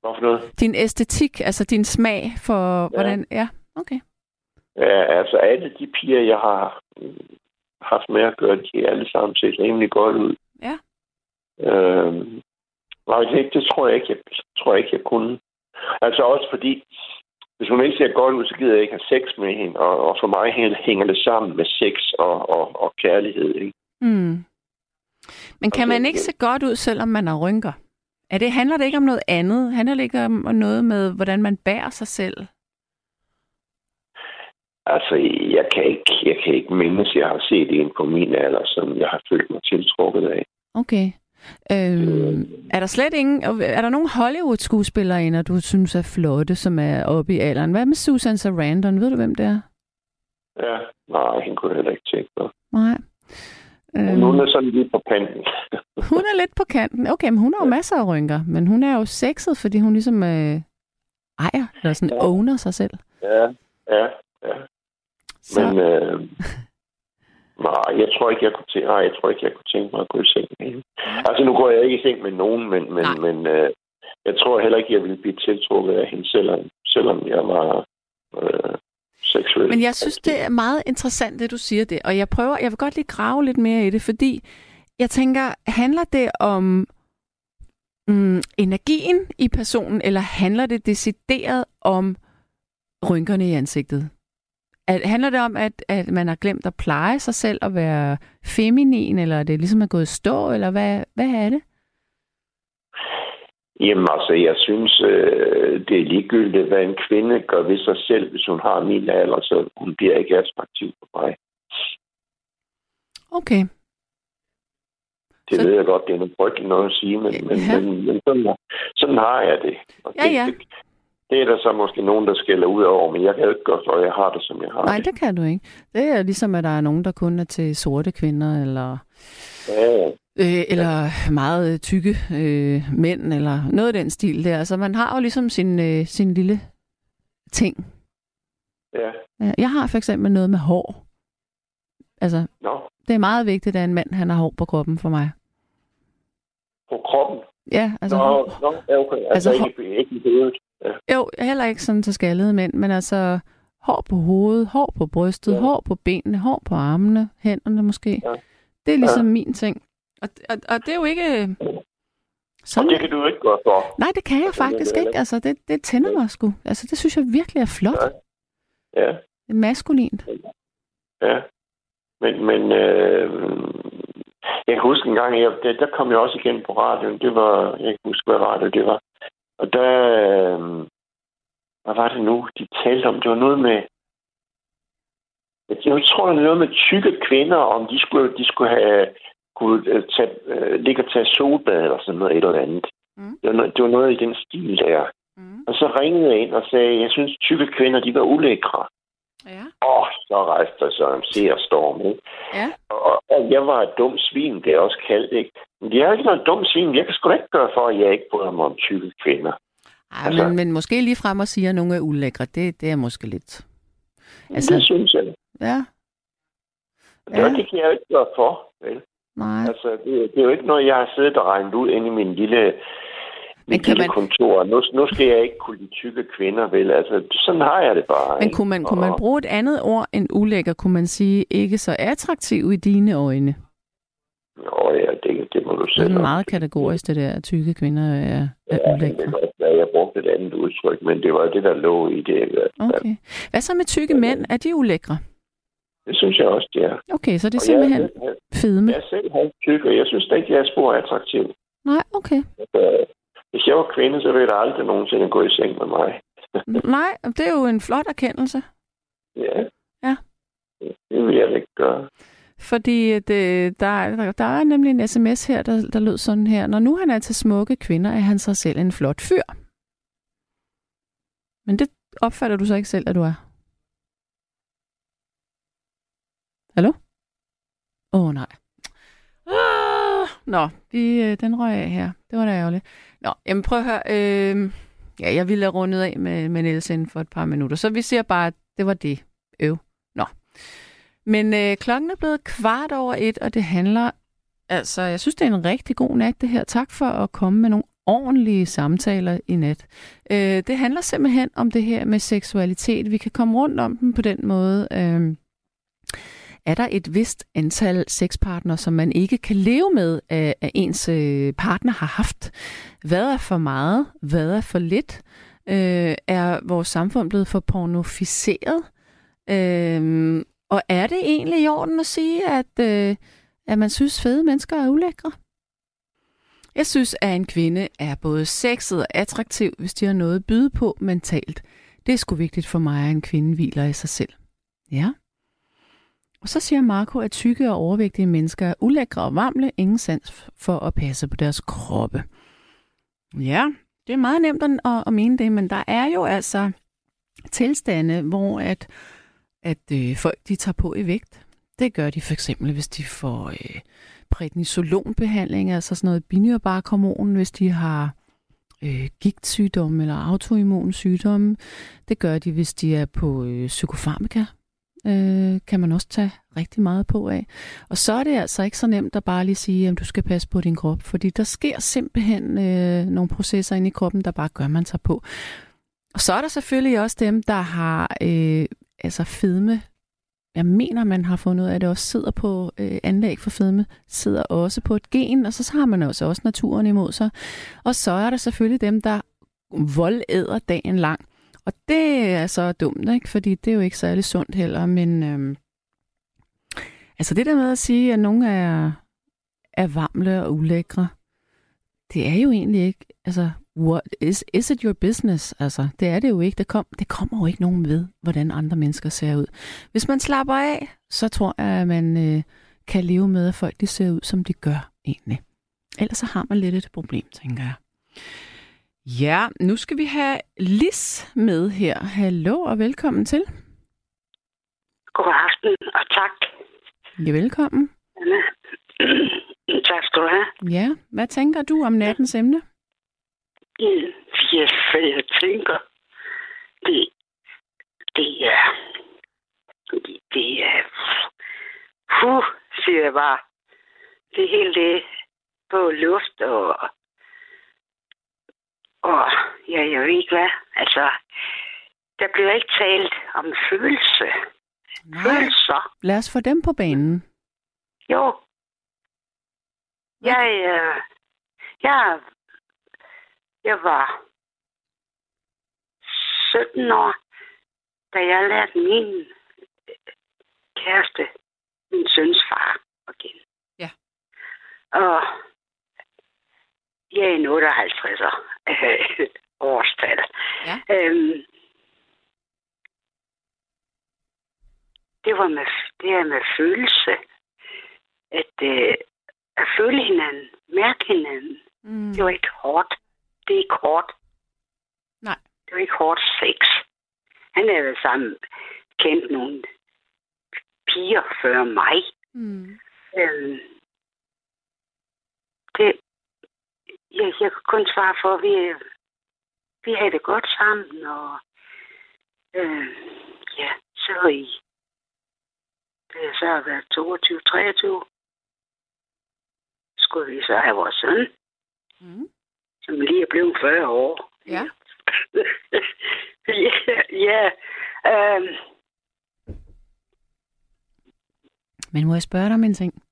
Hvorfor noget? Din æstetik, altså din smag for, ja. hvordan... Ja, okay. Ja, altså alle de piger, jeg har mm, haft med at gøre, de er alle sammen set rimelig godt ud. Ja. Øhm, nej, det, det tror jeg ikke, jeg, tror jeg ikke, jeg kunne. Altså også fordi, hvis hun ikke ser godt ud, så gider jeg ikke have sex med hende. Og, og for mig hæ- hænger det sammen med sex og, og, og kærlighed. Ikke? Mm. Men kan man ikke se godt ud, selvom man har rynker? Er det, handler det ikke om noget andet? Handler det ikke om noget med, hvordan man bærer sig selv? Altså, jeg kan ikke, jeg kan ikke mindes, jeg har set en på min alder, som jeg har følt mig tiltrukket af. Okay. Øhm, er der slet ingen... Er der nogen Hollywood-skuespillere, du synes er flotte, som er oppe i alderen? Hvad med Susan Sarandon? Ved du, hvem det er? Ja, nej, hende kunne jeg heller ikke tænke mig. Nej. Øhm. Hun er sådan lige på panten. hun er lidt på kanten. Okay, men hun har jo masser af rynker. Men hun er jo sexet, fordi hun ligesom øh, ejer, eller sådan Ja. owner sig selv. ja, ja, ja. Så, Men øh, nej, jeg tror ikke, jeg kunne tænke, nej, jeg tror ikke, jeg kunne tænke mig at gå i seng med hende. Altså, nu går jeg ikke i seng med nogen, men, men, Nej. men øh, jeg tror heller ikke, jeg ville blive tiltrukket af hende, selvom, selvom jeg var øh, seksuel. Men jeg synes, det er meget interessant, det du siger det. Og jeg prøver, jeg vil godt lige grave lidt mere i det, fordi jeg tænker, handler det om mm, energien i personen, eller handler det decideret om rynkerne i ansigtet? At, handler det om, at, at man har glemt at pleje sig selv og være feminin, eller er det ligesom er gået i stå, eller hvad, hvad er det? Jamen altså, jeg synes, øh, det er ligegyldigt, hvad en kvinde gør ved sig selv, hvis hun har min alder, så hun bliver ikke attraktiv for mig. Okay. Det Så- ved jeg godt, det er noget frygteligt noget at sige, men, men, Ja. men, men sådan, sådan har jeg det. Og Ja, det, ja. Det, det er der så måske nogen, der skælder ud over, men jeg kan ikke gøre at jeg har det, som jeg har Nej, det. det kan du ikke. Det er ligesom, at der er nogen, der kun er til sorte kvinder, eller Ja, Øh, eller meget øh, tykke øh, mænd, eller noget af den stil der. Altså, man har jo ligesom sin, øh, sin lille ting. ja. Ja, Jeg har for eksempel noget med hår. Altså, Nå, det er meget vigtigt, at en mand han har hår på kroppen for mig. på kroppen. Ja, altså, Nå, hår, nå, ja, okay. Altså, Altså, ikke, ikke i hovedet. Ja. jo, heller ikke sådan til skaldede mænd, men altså hår på hovedet, hår på brystet, ja. Ja. hår på benene, hår på armene, hænderne måske. Ja. Det er ligesom ja. min ting. Og, og, og det er jo ikke... Og Sådan, det kan du ikke gøre for. Nej, det kan jeg det faktisk det ikke. heller Altså, det, det tænder mig sgu. Altså, det synes jeg virkelig er flot. Ja. Ja, Det er maskulint. ja. Men, men øh, jeg kan huske en gang, jeg, der, der kom jeg også igen på radioen. Det var, jeg kan ikke huske, hvad radio det var. Og der, øh, hvad var det nu, de talte om? Det var noget med, jeg tror, det var noget med tykke kvinder, om de skulle, de skulle have kunne øh, tage, øh, ligge og tage solbad eller sådan noget et eller andet. Mm. Det, var noget, det var noget i den stil der. Mm. Og så ringede jeg ind og sagde, jeg synes, tykke kvinder, de var ulækre. Ja. Oh, så rejste der så en seerstorm, ikke? Ja. Og, og jeg var et dumt svin, det er også kaldt, ikke? Men det er ikke noget dumt svin. Jeg kan sgu da ikke gøre for, at jeg ikke bryder mig om tykke kvinder. Ej, Altså- men, men måske lige frem og siger, at nogle er ulækre. Det, det er måske lidt... Altså, det synes jeg. Ja, Ja. Ja. Det kan jeg jo ikke gøre for, vel? nej. Altså, det, det er jo ikke noget, jeg har siddet og regnet ud inde i min lille, Men kan man- kontor. Nu, nu skal jeg ikke kunne lide tykke kvinder, vel? Altså, sådan har jeg det bare. Men ikke? kunne man, kunne man bruge et andet ord end ulækker? Kunne man sige ikke så attraktiv i dine øjne? Nå ja, det, det må du Det selv er om. meget kategorisk, det der, at tykke kvinder er, er Ja, men det ulækre. være, jeg brugte et andet udtryk, men det var det, der lå i det. Okay. Hvad så med tykke mænd? Er de ulækre? Det synes jeg også, det er. Okay, så det er Og jeg, simpelthen jeg, fedme. jeg er selv halvt tyk, og jeg synes da ikke, jeg er spor attraktiv. Nej, okay. Altså, hvis jeg var kvinde, så ville jeg aldrig nogensinde gå i seng med mig. Nej, det er jo en flot erkendelse. Ja. Ja. Det vil jeg ikke gøre. Fordi øh, der, der, der er nemlig en sms her, der, der lød sådan her. Når nu han er til smukke kvinder, er han sig selv en flot fyr. Men det opfatter du så ikke selv, at du er? Hallo? Åh, oh, nej. Ah, nå, vi, øh, den røg af her det var da ærgerligt. Nå, jamen prøv at høre. Øh, ja, jeg ville have rundet af med, med Niels inden for et par minutter, så vi siger bare, at det var det. Øv. Nå. Men øh, klokken er blevet kvart over et, og det handler... Altså, jeg synes, det er en rigtig god nat, det her. Tak for at komme med nogle ordentlige samtaler i nat. Øh, det handler simpelthen om det her med seksualitet. Vi kan komme rundt om den på den måde. Øh, er der et vist antal sexpartnere, som man ikke kan leve med, øh, at ens øh, partner har haft? Hvad er for meget? Hvad er for lidt? Øh, er vores samfund blevet for pornoficeret? Øh, og er det egentlig i orden at sige, at, øh, at man synes, fede mennesker er ulækre? Jeg synes, at en kvinde er både sexet og attraktiv, hvis de har noget at byde på mentalt. Det er sgu vigtigt for mig, at en kvinde hviler i sig selv. Ja. Og så siger Marco, at tykke og overvægtige mennesker er ulækre og varmle, ingen sans for at passe på deres kroppe. Ja, det er meget nemt at, at mene det, men der er jo altså tilstande, hvor at, at øh, folk de tager på i vægt. Det gør de for eksempel, hvis de får øh, prednisolonbehandling, altså sådan noget binyrbarkhormon, hvis de har øh, gigtsygdomme eller autoimmune sygdomme. Det gør de, hvis de er på øh, psykofarmaka. Øh, kan man også tage rigtig meget på af. Og så er det altså ikke så nemt at bare lige sige, at du skal passe på din krop, fordi der sker simpelthen øh, nogle processer inde i kroppen, der bare gør, man sig på. Og så er der selvfølgelig også dem, der har øh, altså fedme jeg mener, man har fundet ud af, at det også sidder på øh, anlæg for fedme, sidder også på et gen, og så har man også, også naturen imod sig. Og så er der selvfølgelig dem, der voldæder dagen lang. Og det er så dumt, ikke? fordi det er jo ikke særlig sundt heller, men øhm, altså det der med at sige, at nogen er, er varmle og ulækre, det er jo egentlig ikke, altså what, is, is it your business? Altså, det er det jo ikke. Det, kom, det kommer jo ikke nogen ved, hvordan andre mennesker ser ud. Hvis man slapper af, så tror jeg, at man øh, kan leve med, at folk de ser ud, som de gør egentlig. Ellers så har man lidt et problem, tænker jeg. Ja, nu skal vi have Lis med her. Hallo og velkommen til. God aften, og tak. Ja, velkommen. Anna. tak skal du have. Ja, hvad tænker du om nattens emne? Ja, for jeg tænker, det, det er, det, det er, puh, siger jeg bare. Det helt det på luft og, og ja, jeg ved ikke hvad. Altså, der bliver ikke talt om følelse. Nej. Følelser. Lad os få dem på banen. Jo. Jeg, øh, jeg jeg var 17 år, da jeg lærte min kæreste, min søns far, at kende. Ja. Og jeg er en 58'er årstal. Ja. Øhm, det var med, det er med følelse. At, øh, at føle hinanden, mærke hinanden. Mm. Det var ikke hårdt det er ikke hårdt. Nej. Det er ikke hårdt sex. Han er været sammen, kendt nogle piger før mig. Mm. Øhm, det, jeg, jeg kan kun svare for, at vi, vi har det godt sammen, og øh, ja, så i det har så været 22-23, skulle vi så have vores søn. Mm som lige er blevet 40 år. Ja. ja, ja. Øhm. Men må jeg spørge dig om en ting?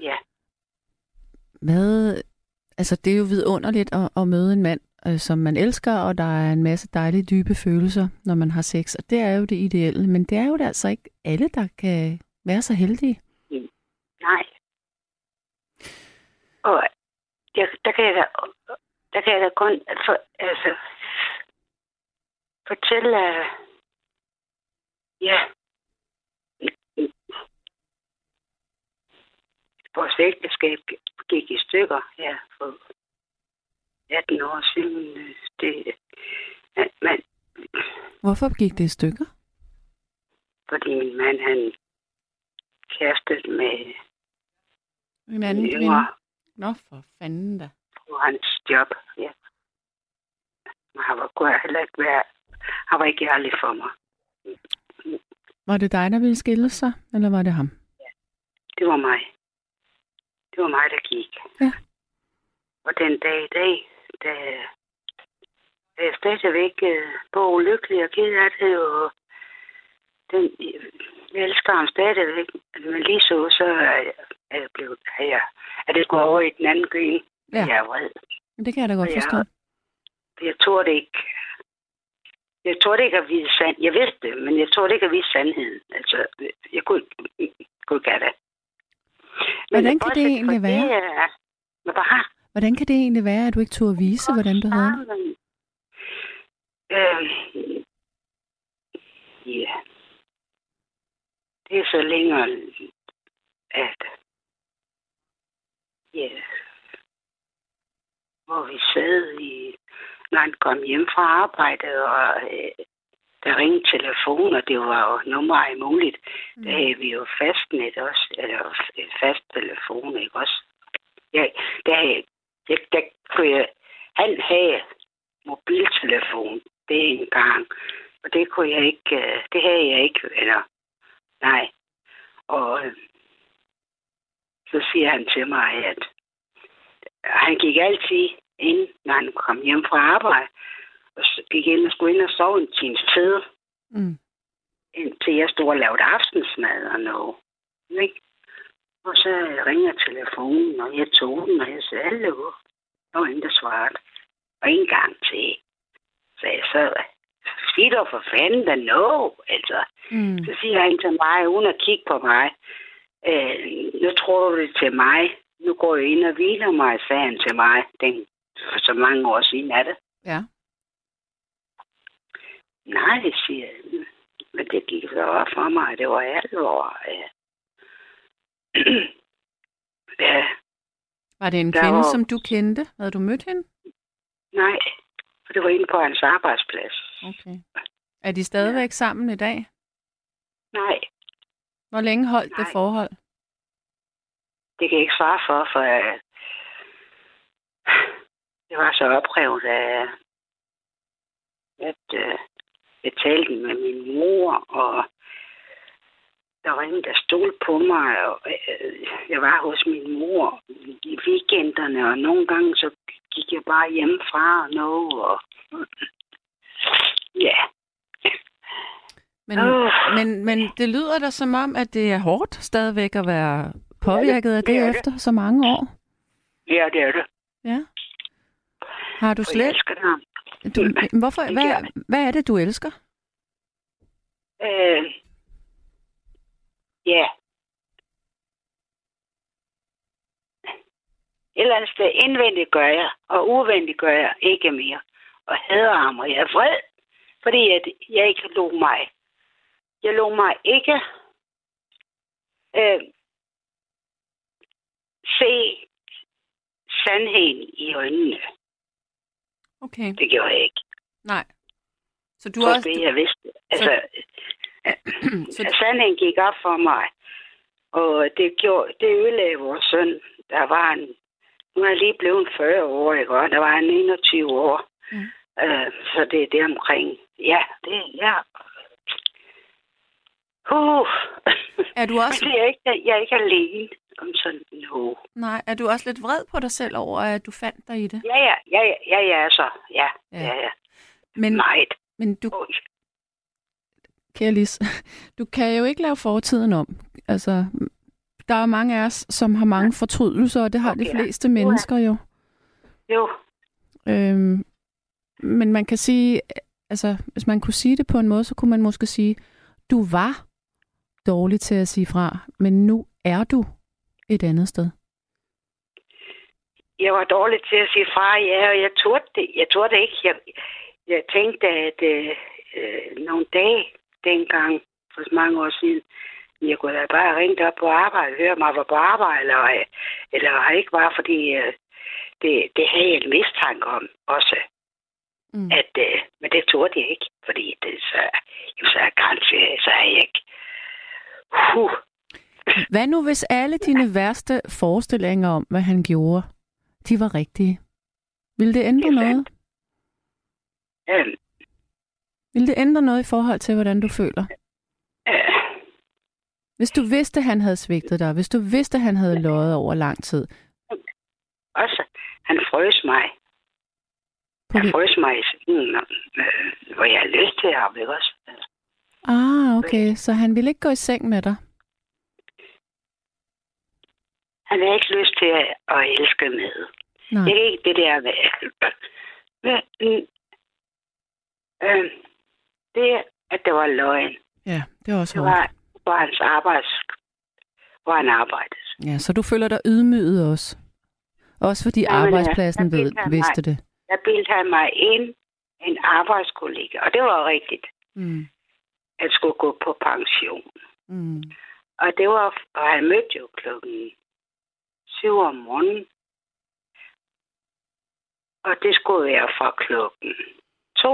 Ja. Hvad, altså det er jo vidunderligt at, at møde en mand, øh, som man elsker, og der er en masse dejlige, dybe følelser, når man har sex, og det er jo det ideelle, men det er jo det altså ikke alle, der kan være så heldige. Mm. Nej. Og jeg, der kan jeg da der kan jeg da kun for, altså, fortælle, ja, vores ægteskab gik i stykker her for 18 år siden. Det, men, Hvorfor gik det i stykker? Fordi min mand, han kærestede med en anden kvinde. Nå, for fanden da. På, hans job, ja. Men han var, kunne heller ikke være, han var ikke ærlig for mig. Var det dig, der ville skille sig, eller var det ham? Det var mig. Det var mig, der gik. Ja. Og den dag i dag, da er jeg stadigvæk øh, både ulykkelig og ked af det, og den, jeg elsker ham stadigvæk. Men lige så, så er jeg, er jeg blevet, er, jeg, er det gået over i den anden gren. Ja. Jeg er vred. Det kan jeg da godt forstå. Jeg tror det ikke. Jeg tror det ikke at vide sand. Jeg vidste det, men jeg tror det ikke at vide sandheden. Altså, jeg kunne, ikke- kunne ikke have det. Hvordan kan det egentlig være? Det, er- Hvad? Hvordan kan det egentlig være, at du ikke turde vise, hvordan du havde det? det? Øh, ja. Det er så længere, at ja, hvor vi sad i, når han kom hjem fra arbejde, og øh, der ringede telefon, og det var jo nummer af muligt. Mm. Der havde vi jo fastnet også, eller fast telefon, ikke også? Ja, der, havde- der, der kunne jeg, han havde mobiltelefon, det en gang, og det kunne jeg ikke, øh, det havde jeg ikke, eller nej. Og øh, så siger han til mig, at han gik altid ind, når han kom hjem fra arbejde, gik ind og skulle ind og sove en times tid, Mm. indtil jeg stod og lavede aftensmad og noget. Ikke? Og så ringer telefonen, og jeg tog den, og jeg sagde, hallo. Der var ingen, der svarede. Og en gang til. Så jeg så, sig dog for fanden da no, altså. Mm. Så siger han til mig, uden at kigge på mig, øh, nu tror du det til mig. Nu går jeg ind og hviler mig, sagde han til mig. Den, for så mange år siden er det. Ja. Nej, det siger jeg. Men det gik så op for mig, at det var alvor. Ja. ja, Var det en Der kvinde, var- som du kendte? Havde du mødt hende? nej. For det var inde på hans arbejdsplads. Okay. Er de stadigvæk sammen i dag? Nej, Hvor længe holdt det Nej. forhold? det kan jeg ikke svare for, for øh, det var så oprevet af, at øh, jeg talte med min mor, og der var ingen, der stod på mig, og øh, jeg var hos min mor i weekenderne, og nogle gange så gik jeg bare hjemmefra og noget, og ja. Men, Åh. men, men det lyder da som om, at det er hårdt stadigvæk at være påvirket af det det det. efter så mange år. Ja, det er det. Ja. Har du Og jeg slet... elsker ham. Du, hvorfor, Det hvad, hvad er det, du elsker? Øh, ja. Et eller andet sted indvendigt gør jeg, og udvendigt gør jeg ikke mere. Og hader ham, og jeg er vred, fordi at jeg ikke lå mig. Jeg lå mig ikke øh, se sandheden i øjnene. Okay. Det gjorde jeg ikke. Nej. Så du er også... det, jeg vidste. Altså, så, Så sandheden gik op for mig. Og det, gjorde, det ødelagde vores søn. Der var en, nu er jeg lige blevet 40 år, ikke? Og der var en 21 år. Mm. Øh, så det er det omkring. Ja, det ja. Uh. er du også... Men det er ikke, jeg er ikke alene om sådan noget. Nej, er du også lidt vred på dig selv over, at du fandt dig i det? Ja, ja, ja, ja, ja, ja, så. Ja, Ja. ja, ja. Men, Meget. men du, Oj. kære Lis, du kan jo ikke lave fortiden om. Altså, der er mange af os, som har mange fortrydelser, og det har de Okay. fleste mennesker jo. Jo, Øhm, men man kan sige, altså, hvis man kunne sige det på en måde, så kunne man måske sige, du var dårlig til at sige fra, men nu er du et andet sted. jeg var dårlig til at sige fra, ja, og jeg turde det, jeg turde det ikke. Jeg, jeg tænkte, at øh, øh, nogle dage dengang, for så mange år siden, jeg kunne da bare ringe op på arbejde, høre mig var på arbejde, eller, øh, eller ikke var, fordi øh, det, det havde jeg en mistanke om også. Mm. At, øh, men det turde jeg ikke, fordi det, så, jamen, så er kanskje, så er jeg ikke. Huh. Hvad nu, hvis alle dine værste forestillinger om, hvad han gjorde, de var rigtige? Vil det ændre noget? Øhm, Vil det ændre noget i forhold til, hvordan du føler? Hvis du vidste, han havde svigtet dig, hvis du vidste, han havde løjet over lang tid, også, han frøs mig. på Han frøs mig i sengen, øh, hvor jeg har lyst til at ikke også? Ah, okay, så han ville ikke gå i seng med dig? Han har ikke lyst til at, at elske med. Nej. Det er ikke det der med... Mm, øh, det, at det var løgn, Ja, det er også det var, var hans arbejds... Hvor han arbejdede. Ja, så du føler dig ydmyget også? Også fordi Jamen, ja, arbejdspladsen ved, vidste det? Der bildte han mig ind en arbejdskollega, og det var rigtigt, Mm. at skulle gå på pension. Mm. Og det var, og han mødte jo klokken syv om morgenen. Og det skulle være fra klokken to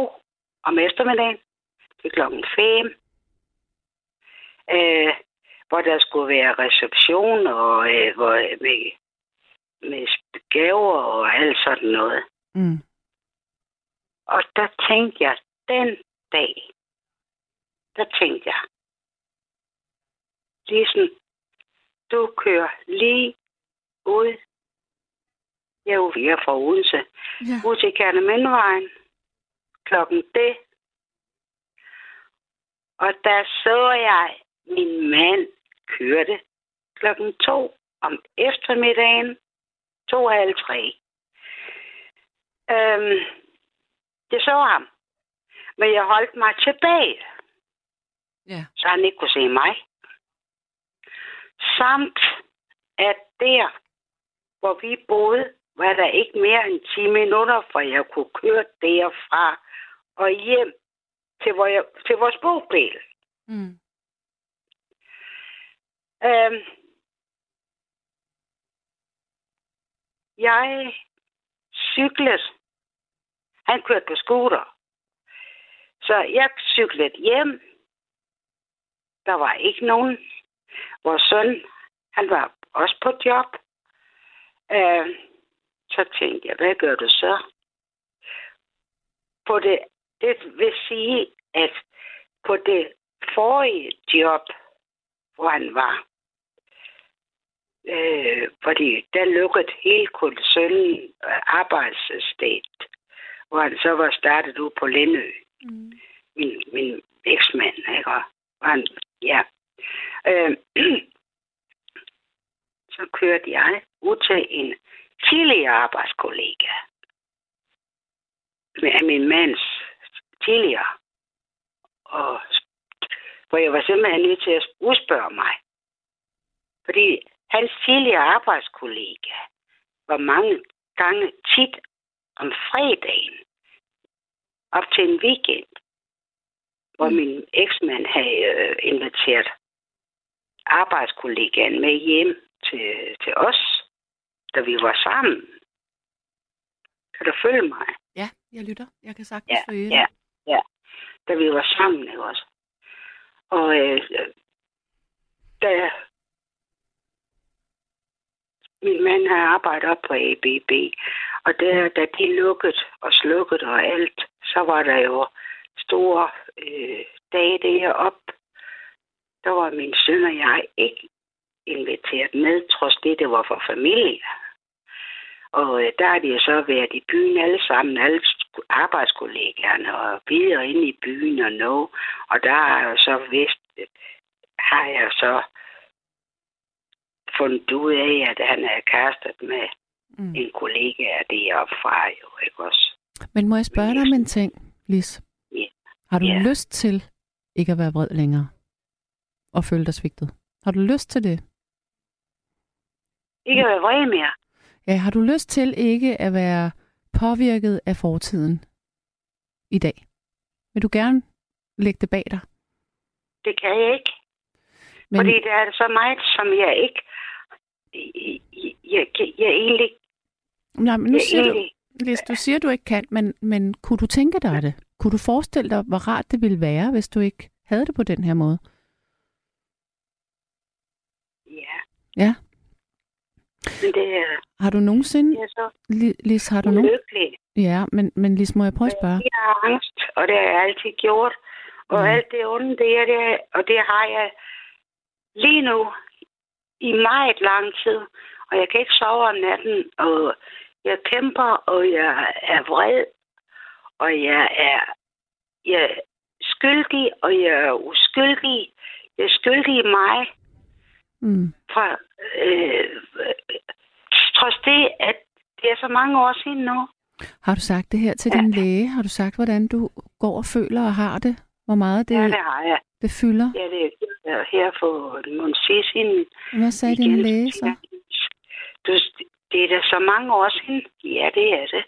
om eftermiddagen til klokken fem. Øh, hvor der skulle være reception og øh, hvor, med, med gaver og alt sådan noget. Mm. Og der tænkte jeg, den dag, der tænkte jeg, Lisen, du kører lige ud. Jeg er jo vi er fra Odense. Ja. Ud til Kernemindvejen. Klokken det. Og der så jeg min mand kørte klokken to om eftermiddagen. To og halv tre. Øhm, det så ham. Men jeg holdt mig tilbage, Ja. så han ikke kunne se mig. Samt at der, hvor vi boede, var der ikke mere end 10 minutter, for jeg kunne køre derfra og hjem til, hvor jeg, til vores bogpæl. Mm. Øhm, jeg cyklede. Han kørte på scooter. Så jeg cyklede hjem. Der var ikke nogen. Vores søn, han var også på job. Øh, så tænkte jeg, hvad gør du så? På det, det vil sige, at på det forrige job, hvor han var, øh, fordi der lukkede hele koncernen øh, arbejdssted, hvor han så var startet ud på Lindø Mm. min, min eksmand, ikke? Og han, ja. Øh, så kørte jeg ud til en tidligere arbejdskollega. Med min mands tidligere. Og hvor jeg var simpelthen nødt til at udspørge mig. Fordi hans tidligere arbejdskollega var mange gange tit om fredagen op til en weekend, hvor min eksmand havde øh, inviteret arbejdskollegaen med hjem til, til os, da vi var sammen. Kan du følge mig? Ja, jeg lytter. Jeg kan sagtens Ja, følge ja, ja. Da vi var sammen, ikke også? Og øh, da min mand havde arbejdet op på ABB, og der, da de lukkede og slukkede og alt, så var der jo store øh, dage derop. Der var min søn og jeg ikke inviteret med, trods det, det var for familie. Og øh, der har de jo så været i byen alle sammen, alle sk- arbejdskollegaerne, og videre ind i byen og nå. Og der har jeg så vist, øh, har jeg så fundet ud af, at han er kærestet med Mm. en kollega af det fra jo, ikke også? Men må jeg spørge dig om en ting, Lis? Ja. Har du Ja. lyst til ikke at være vred længere? Og føle dig svigtet? Har du lyst til det? Ikke at være vred mere. Ja, har du lyst til ikke at være påvirket af fortiden i dag? Vil du gerne lægge det bag dig? Det kan jeg ikke. Men, Fordi der er så meget, som jeg ikke... Jeg, jeg, jeg, jeg egentlig... nej, men nu Jeg siger du, egentlig Lis, du siger, du ikke kan, men, men kunne du tænke dig det? Kunne du forestille dig, hvor rart det ville være, hvis du ikke havde det på den her måde? ja. Ja. Men det er, Har du nogensinde, er så Li- Lis, har du nogen? Ja, men, men Lis, må jeg prøve at spørge? Jeg har angst, og det har jeg altid gjort. Og mm. alt det onde, det er det, og det har jeg lige nu i meget lang tid. Og jeg kan ikke sove om natten, og jeg kæmper, og jeg er vred, og jeg er, jeg er skyldig, og jeg er uskyldig. Jeg er skyldig i mig, Mm. fra, øh, trods det, at det er så mange år siden nu. Har du sagt det her til din læge? Har du sagt, hvordan du går og føler og har det? Hvor meget det, Ja, det har jeg. det fylder? Ja, det er her for en måned siden. Hvad sagde din igen. læge så? Du, det er da så mange år siden. Ja, det er det.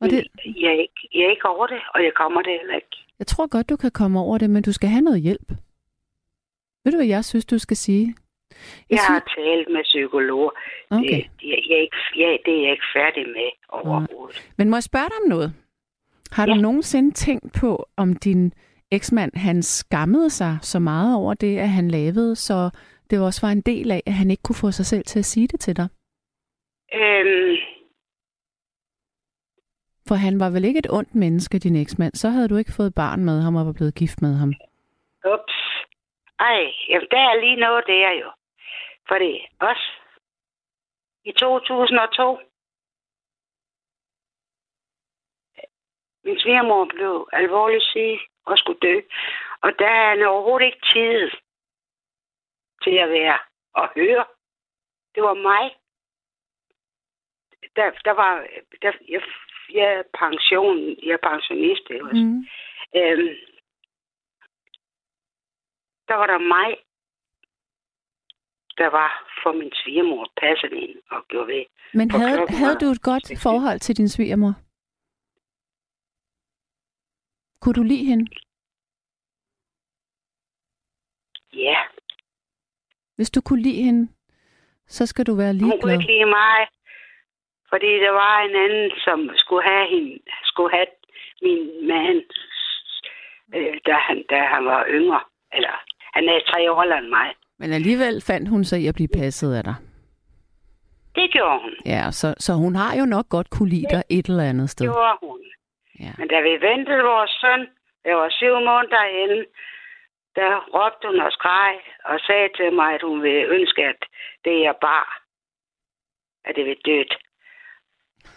Og det, Jeg, er ikke, jeg er ikke over det, og jeg kommer det heller ikke. jeg tror godt, du kan komme over det, men du skal have noget hjælp. Ved du, hvad jeg synes, du skal sige? Jeg synes- har talt med psykologer. Okay. Det, jeg, jeg ikke, jeg, det er jeg ikke færdig med overhovedet. Men må jeg spørge dig om noget? Har du Ja. nogensinde tænkt på, om din eksmand, han skammede sig så meget over det, at han lavede, så det også var en del af, at han ikke kunne få sig selv til at sige det til dig? Øhm, For han var vel ikke et ondt menneske, din eksmand. Så havde du ikke fået barn med ham og var blevet gift med ham. ups. Ej, jamen, der er lige noget der jo. Fordi også i 2002, min svigermor blev alvorligt syg og skulle dø. Og der er han overhovedet ikke tid til at være og høre. Det var mig. Der, der var, der, jeg, jeg er pension, jeg er pensionist, også? Mm. Øhm, der var der mig, der var for min svigermor passede ind og gjorde ved. Men havde, klokken havde du et godt forhold til din svigermor? Kunne du lide hende? Ja, Hvis du kunne lide hende, så skal du være hun kunne ligeglad. ikke lide mig, fordi der var en anden, som skulle have hende, skulle have min mand, øh, da, han, da han var yngre. Eller, han er tre år ældre end mig. Men alligevel fandt hun sig i at blive passet af dig. Det gjorde hun. Ja, så, så hun har jo nok godt kunne lide dig et eller andet Det sted. gjorde hun. Ja. Men da vi ventede vores søn, jeg var syv måneder inde, der råbte hun og skreg og sagde til mig, at hun ville ønske, at det jeg bar, at det ville dødt.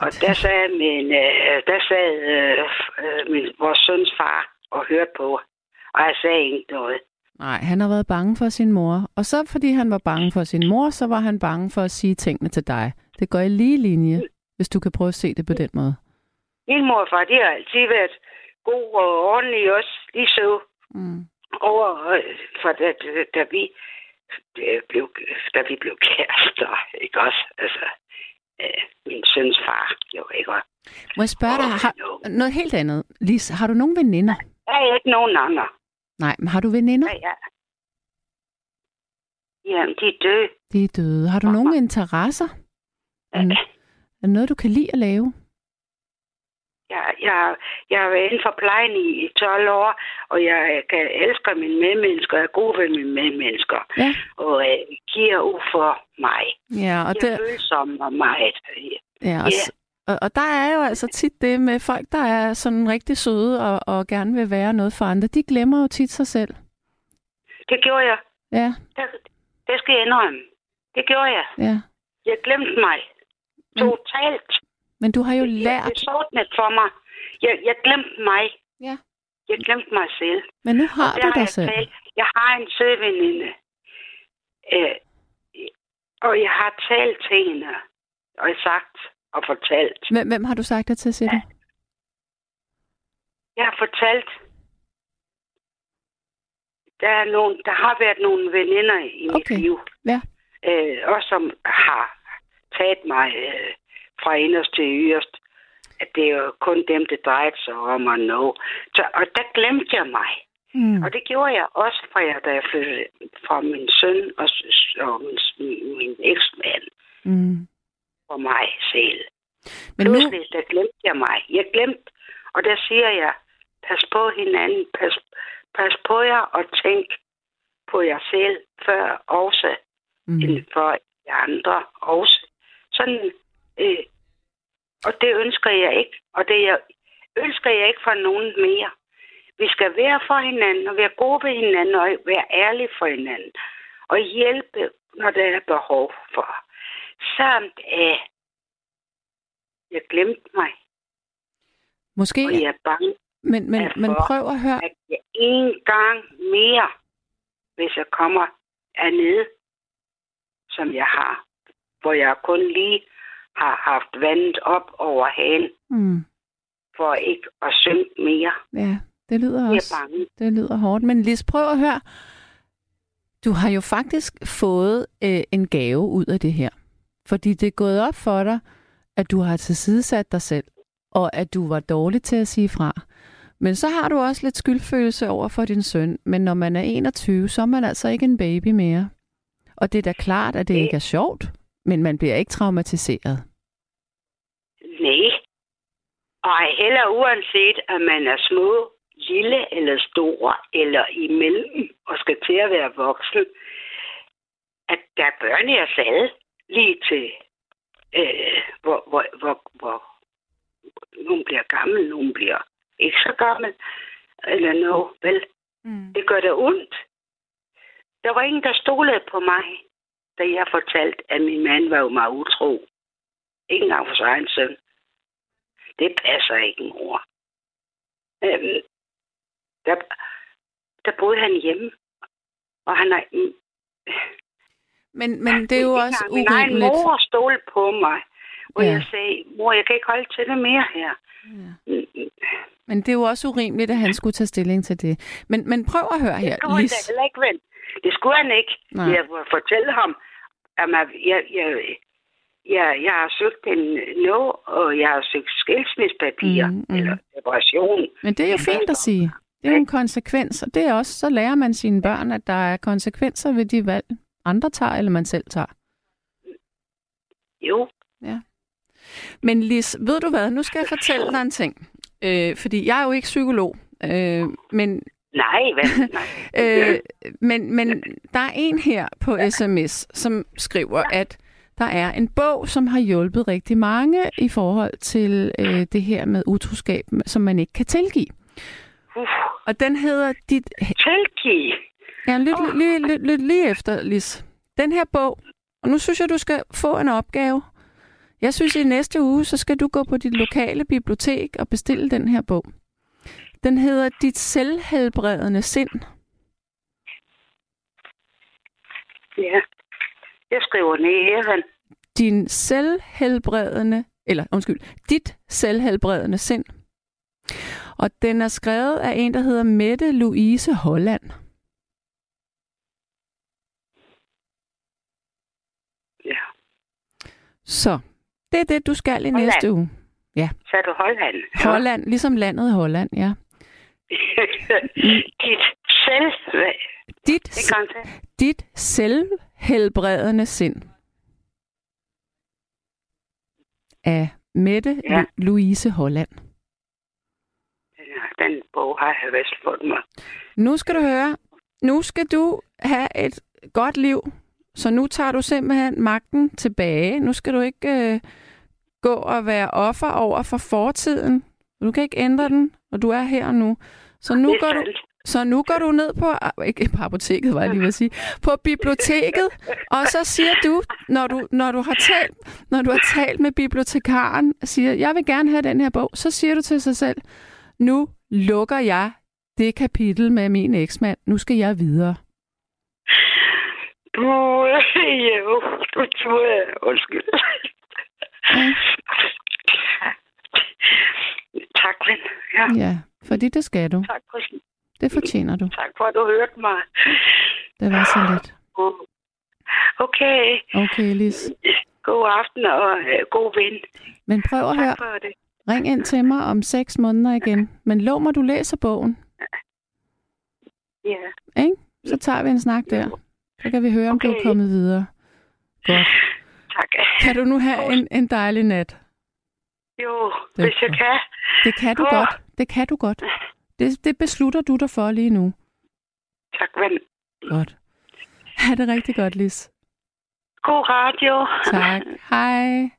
Og der sad, min, øh, der sad øh, øh, min, vores søns far og hørte på, og jeg sagde ikke noget. Nej, han har været bange for sin mor. Og så fordi han var bange for sin mor, så var han bange for at sige tingene til dig. Det går i lige linje, hvis du kan prøve at se det på den måde. Min mor og far, de har altid været god og ordentlig også, lige så Mm. over, øh, for da, da, da vi øh, blev, da vi blev kærester, ikke også? Altså, øh, min søns far, jo, ikke også? Må jeg spørge dig, har, Og, noget helt andet. Lis, har du nogen veninder? der er ikke nogen andre. Nej, men har du veninder? Ja, ja. Jamen, de er døde. De er døde. Har du nogen interesser? Er, Ja. er noget, du kan lide at lave? Jeg, jeg, jeg har været inden for plejen i, i 12 år, og jeg kan elsker mine medmennesker, og er god ved mine medmennesker. Ja. Og øh, giver ud for mig. Ja, og, Jeg er det, følsom og meget. ja, og, s- og, og der er jo altså tit det med folk, der er sådan rigtig søde og, og gerne vil være noget for andre. De glemmer jo tit sig selv. Det gjorde jeg. Ja, Det, det skal jeg indrømme. Det gjorde jeg. ja. Jeg glemte mig. Men- Totalt. Men du har jo lært. det sortnet for mig. Jeg, jeg glemte mig. Ja. Jeg glemte mig selv. Men nu har du der dig jeg selv. talt. Jeg har en sød veninde. Øh, og jeg har talt til hende. Og sagt og fortalt. Hvem, hvem har du sagt det til, du? Jeg har fortalt. Der, er nogen, der har været nogle veninder i mit Okay. liv. Ja. Øh, også som har taget mig øh, fra inderst til yderst. At det er jo kun dem, det drejede sig om at nå. Så, og der glemte jeg mig. Mm. Og det gjorde jeg også, fra jeg, da jeg flyttede fra min søn og, og min, min, min eksmand Mm. For mig selv. Men nu, Pludselig, der glemte jeg mig. Jeg glemte, og der siger jeg, pas på hinanden, pas, pas på jer og tænk på jer selv før også, mm. end for de andre også. sådan... Øh, og det ønsker jeg ikke. Og det jeg, ønsker jeg ikke for nogen mere. Vi skal være for hinanden, og være gode ved hinanden, og være ærlige for hinanden. Og hjælpe, når der er behov for. Samt at jeg glemte mig, Måske, og jeg er bange, men, men, men prøv at høre. at jeg en gang mere, hvis jeg kommer nede, som jeg har, hvor jeg kun lige har haft vandet op over hagen, Mm, for ikke at synke mere. ja, det lyder Jeg også... bange. Det lyder hårdt. Men Lis, prøv at høre. Du har jo faktisk fået øh, en gave ud af det her. Fordi det er gået op for dig, at du har tilsidesat dig selv, og at du var dårlig til at sige fra. Men så har du også lidt skyldfølelse over for din søn. Men når man er 21, så er man altså ikke en baby mere. Og det er da klart, at det ikke er sjovt, men man bliver ikke traumatiseret. Nej. Og heller uanset, at man er små, lille eller stor, eller imellem, og skal til at være voksen, at der er børn i os alle, lige til, øh, hvor, hvor, hvor, hvor nogen bliver gammel, nogen bliver ikke så gammel, eller noget, vel? Mm. Det gør det ondt. Der var ingen, der stolede på mig, da jeg fortalte, at min mand var jo mig utro. Ikke engang for sin egen søn. Det passer ikke, mor. Øhm, der, der boede han hjemme. Og han er... Men, men det er jo også engang Min egen urimeligt. mor stole på mig. Og Ja. ja. jeg sagde, mor, jeg kan ikke holde til det mere her. Ja. Men det er jo også urimeligt, at han skulle tage stilling til det. Men, men prøv at høre Det her, skulle Lis. da heller ikke, vel? Det skulle han ikke. Nej. Jeg fortælle ham, at jeg, jeg, jeg, jeg har søgt en no, og jeg har søgt skilsmissepapirer, mm, mm. eller separation. Men det er jo fint at sige. Det er jo en konsekvens, og det er også, så lærer man sine børn, at der er konsekvenser ved de valg, andre tager, eller man selv tager. Jo, Men Lis, ved du hvad, nu skal jeg fortælle dig en ting. Øh, fordi jeg er jo ikke psykolog, øh, men, nej, vel? Nej. øh, men, men der er en her på sms, som skriver, at der er en bog, som har hjulpet rigtig mange i forhold til øh, det her med utroskab, som man ikke kan tilgive. Uff, Og den hedder Dit tilgive. Ja, lyt, oh. lige, lyt, lyt lige efter, Lis. Den her bog, og nu synes jeg, du skal få en opgave. Jeg synes, i næste uge, så skal du gå på dit lokale bibliotek og bestille den her bog. Den hedder Dit selvhelbredende sind. Ja. Jeg skriver ned vel? Din selvhelbredende, eller undskyld, dit selvhelbredende sind. Og den er skrevet af en, der hedder Mette Louise Holland. Ja. Så det er det, du skal i Holland. næste uge. Så er du Holland. Holland, ligesom landet Holland, ja. Dit selv... Dit, Det dit selvhelbredende sind. Af Mette Ja. Louise Holland. Ja, den bog har jeg vist fået mig. Nu skal du høre, nu skal du have et godt liv, så nu tager du simpelthen magten tilbage. Nu skal du ikke øh, gå og være offer over for fortiden. Du kan ikke ændre den, og du er her og nu. Så nu går du. Så nu går du ned på, ikke på apoteket, var jeg lige ved at sige, på biblioteket, og så siger du, når du, når du har talt, når du har talt med bibliotekaren, siger, jeg vil gerne have den her bog, så siger du til sig selv, nu lukker jeg det kapitel med min eksmand, nu skal jeg videre. Du, jo, du tror jeg. Undskyld. Ja. Tak, ven. Ja, Ja, fordi det skal du. tak, for, Det fortjener du. tak for, at du hørte mig. Det var så lidt. Okay. Okay, Lis. God aften og øh, god ven. Men prøv at høre. Tak for det. Ring ind til mig om seks måneder igen. Men lov mig, du læser bogen. Ja. Ikke? Så tager vi en snak der. Så kan vi høre, om du er Okay. kommet videre. Godt. Tak. Kan du nu have en, en dejlig nat? Jo, Det hvis jeg kan. Det kan du Åh. godt. Det kan du godt. Det, det beslutter du dig for lige nu. Tak, ven. Godt. Ha' det rigtig godt, Lis. God radio. Tak. Hej.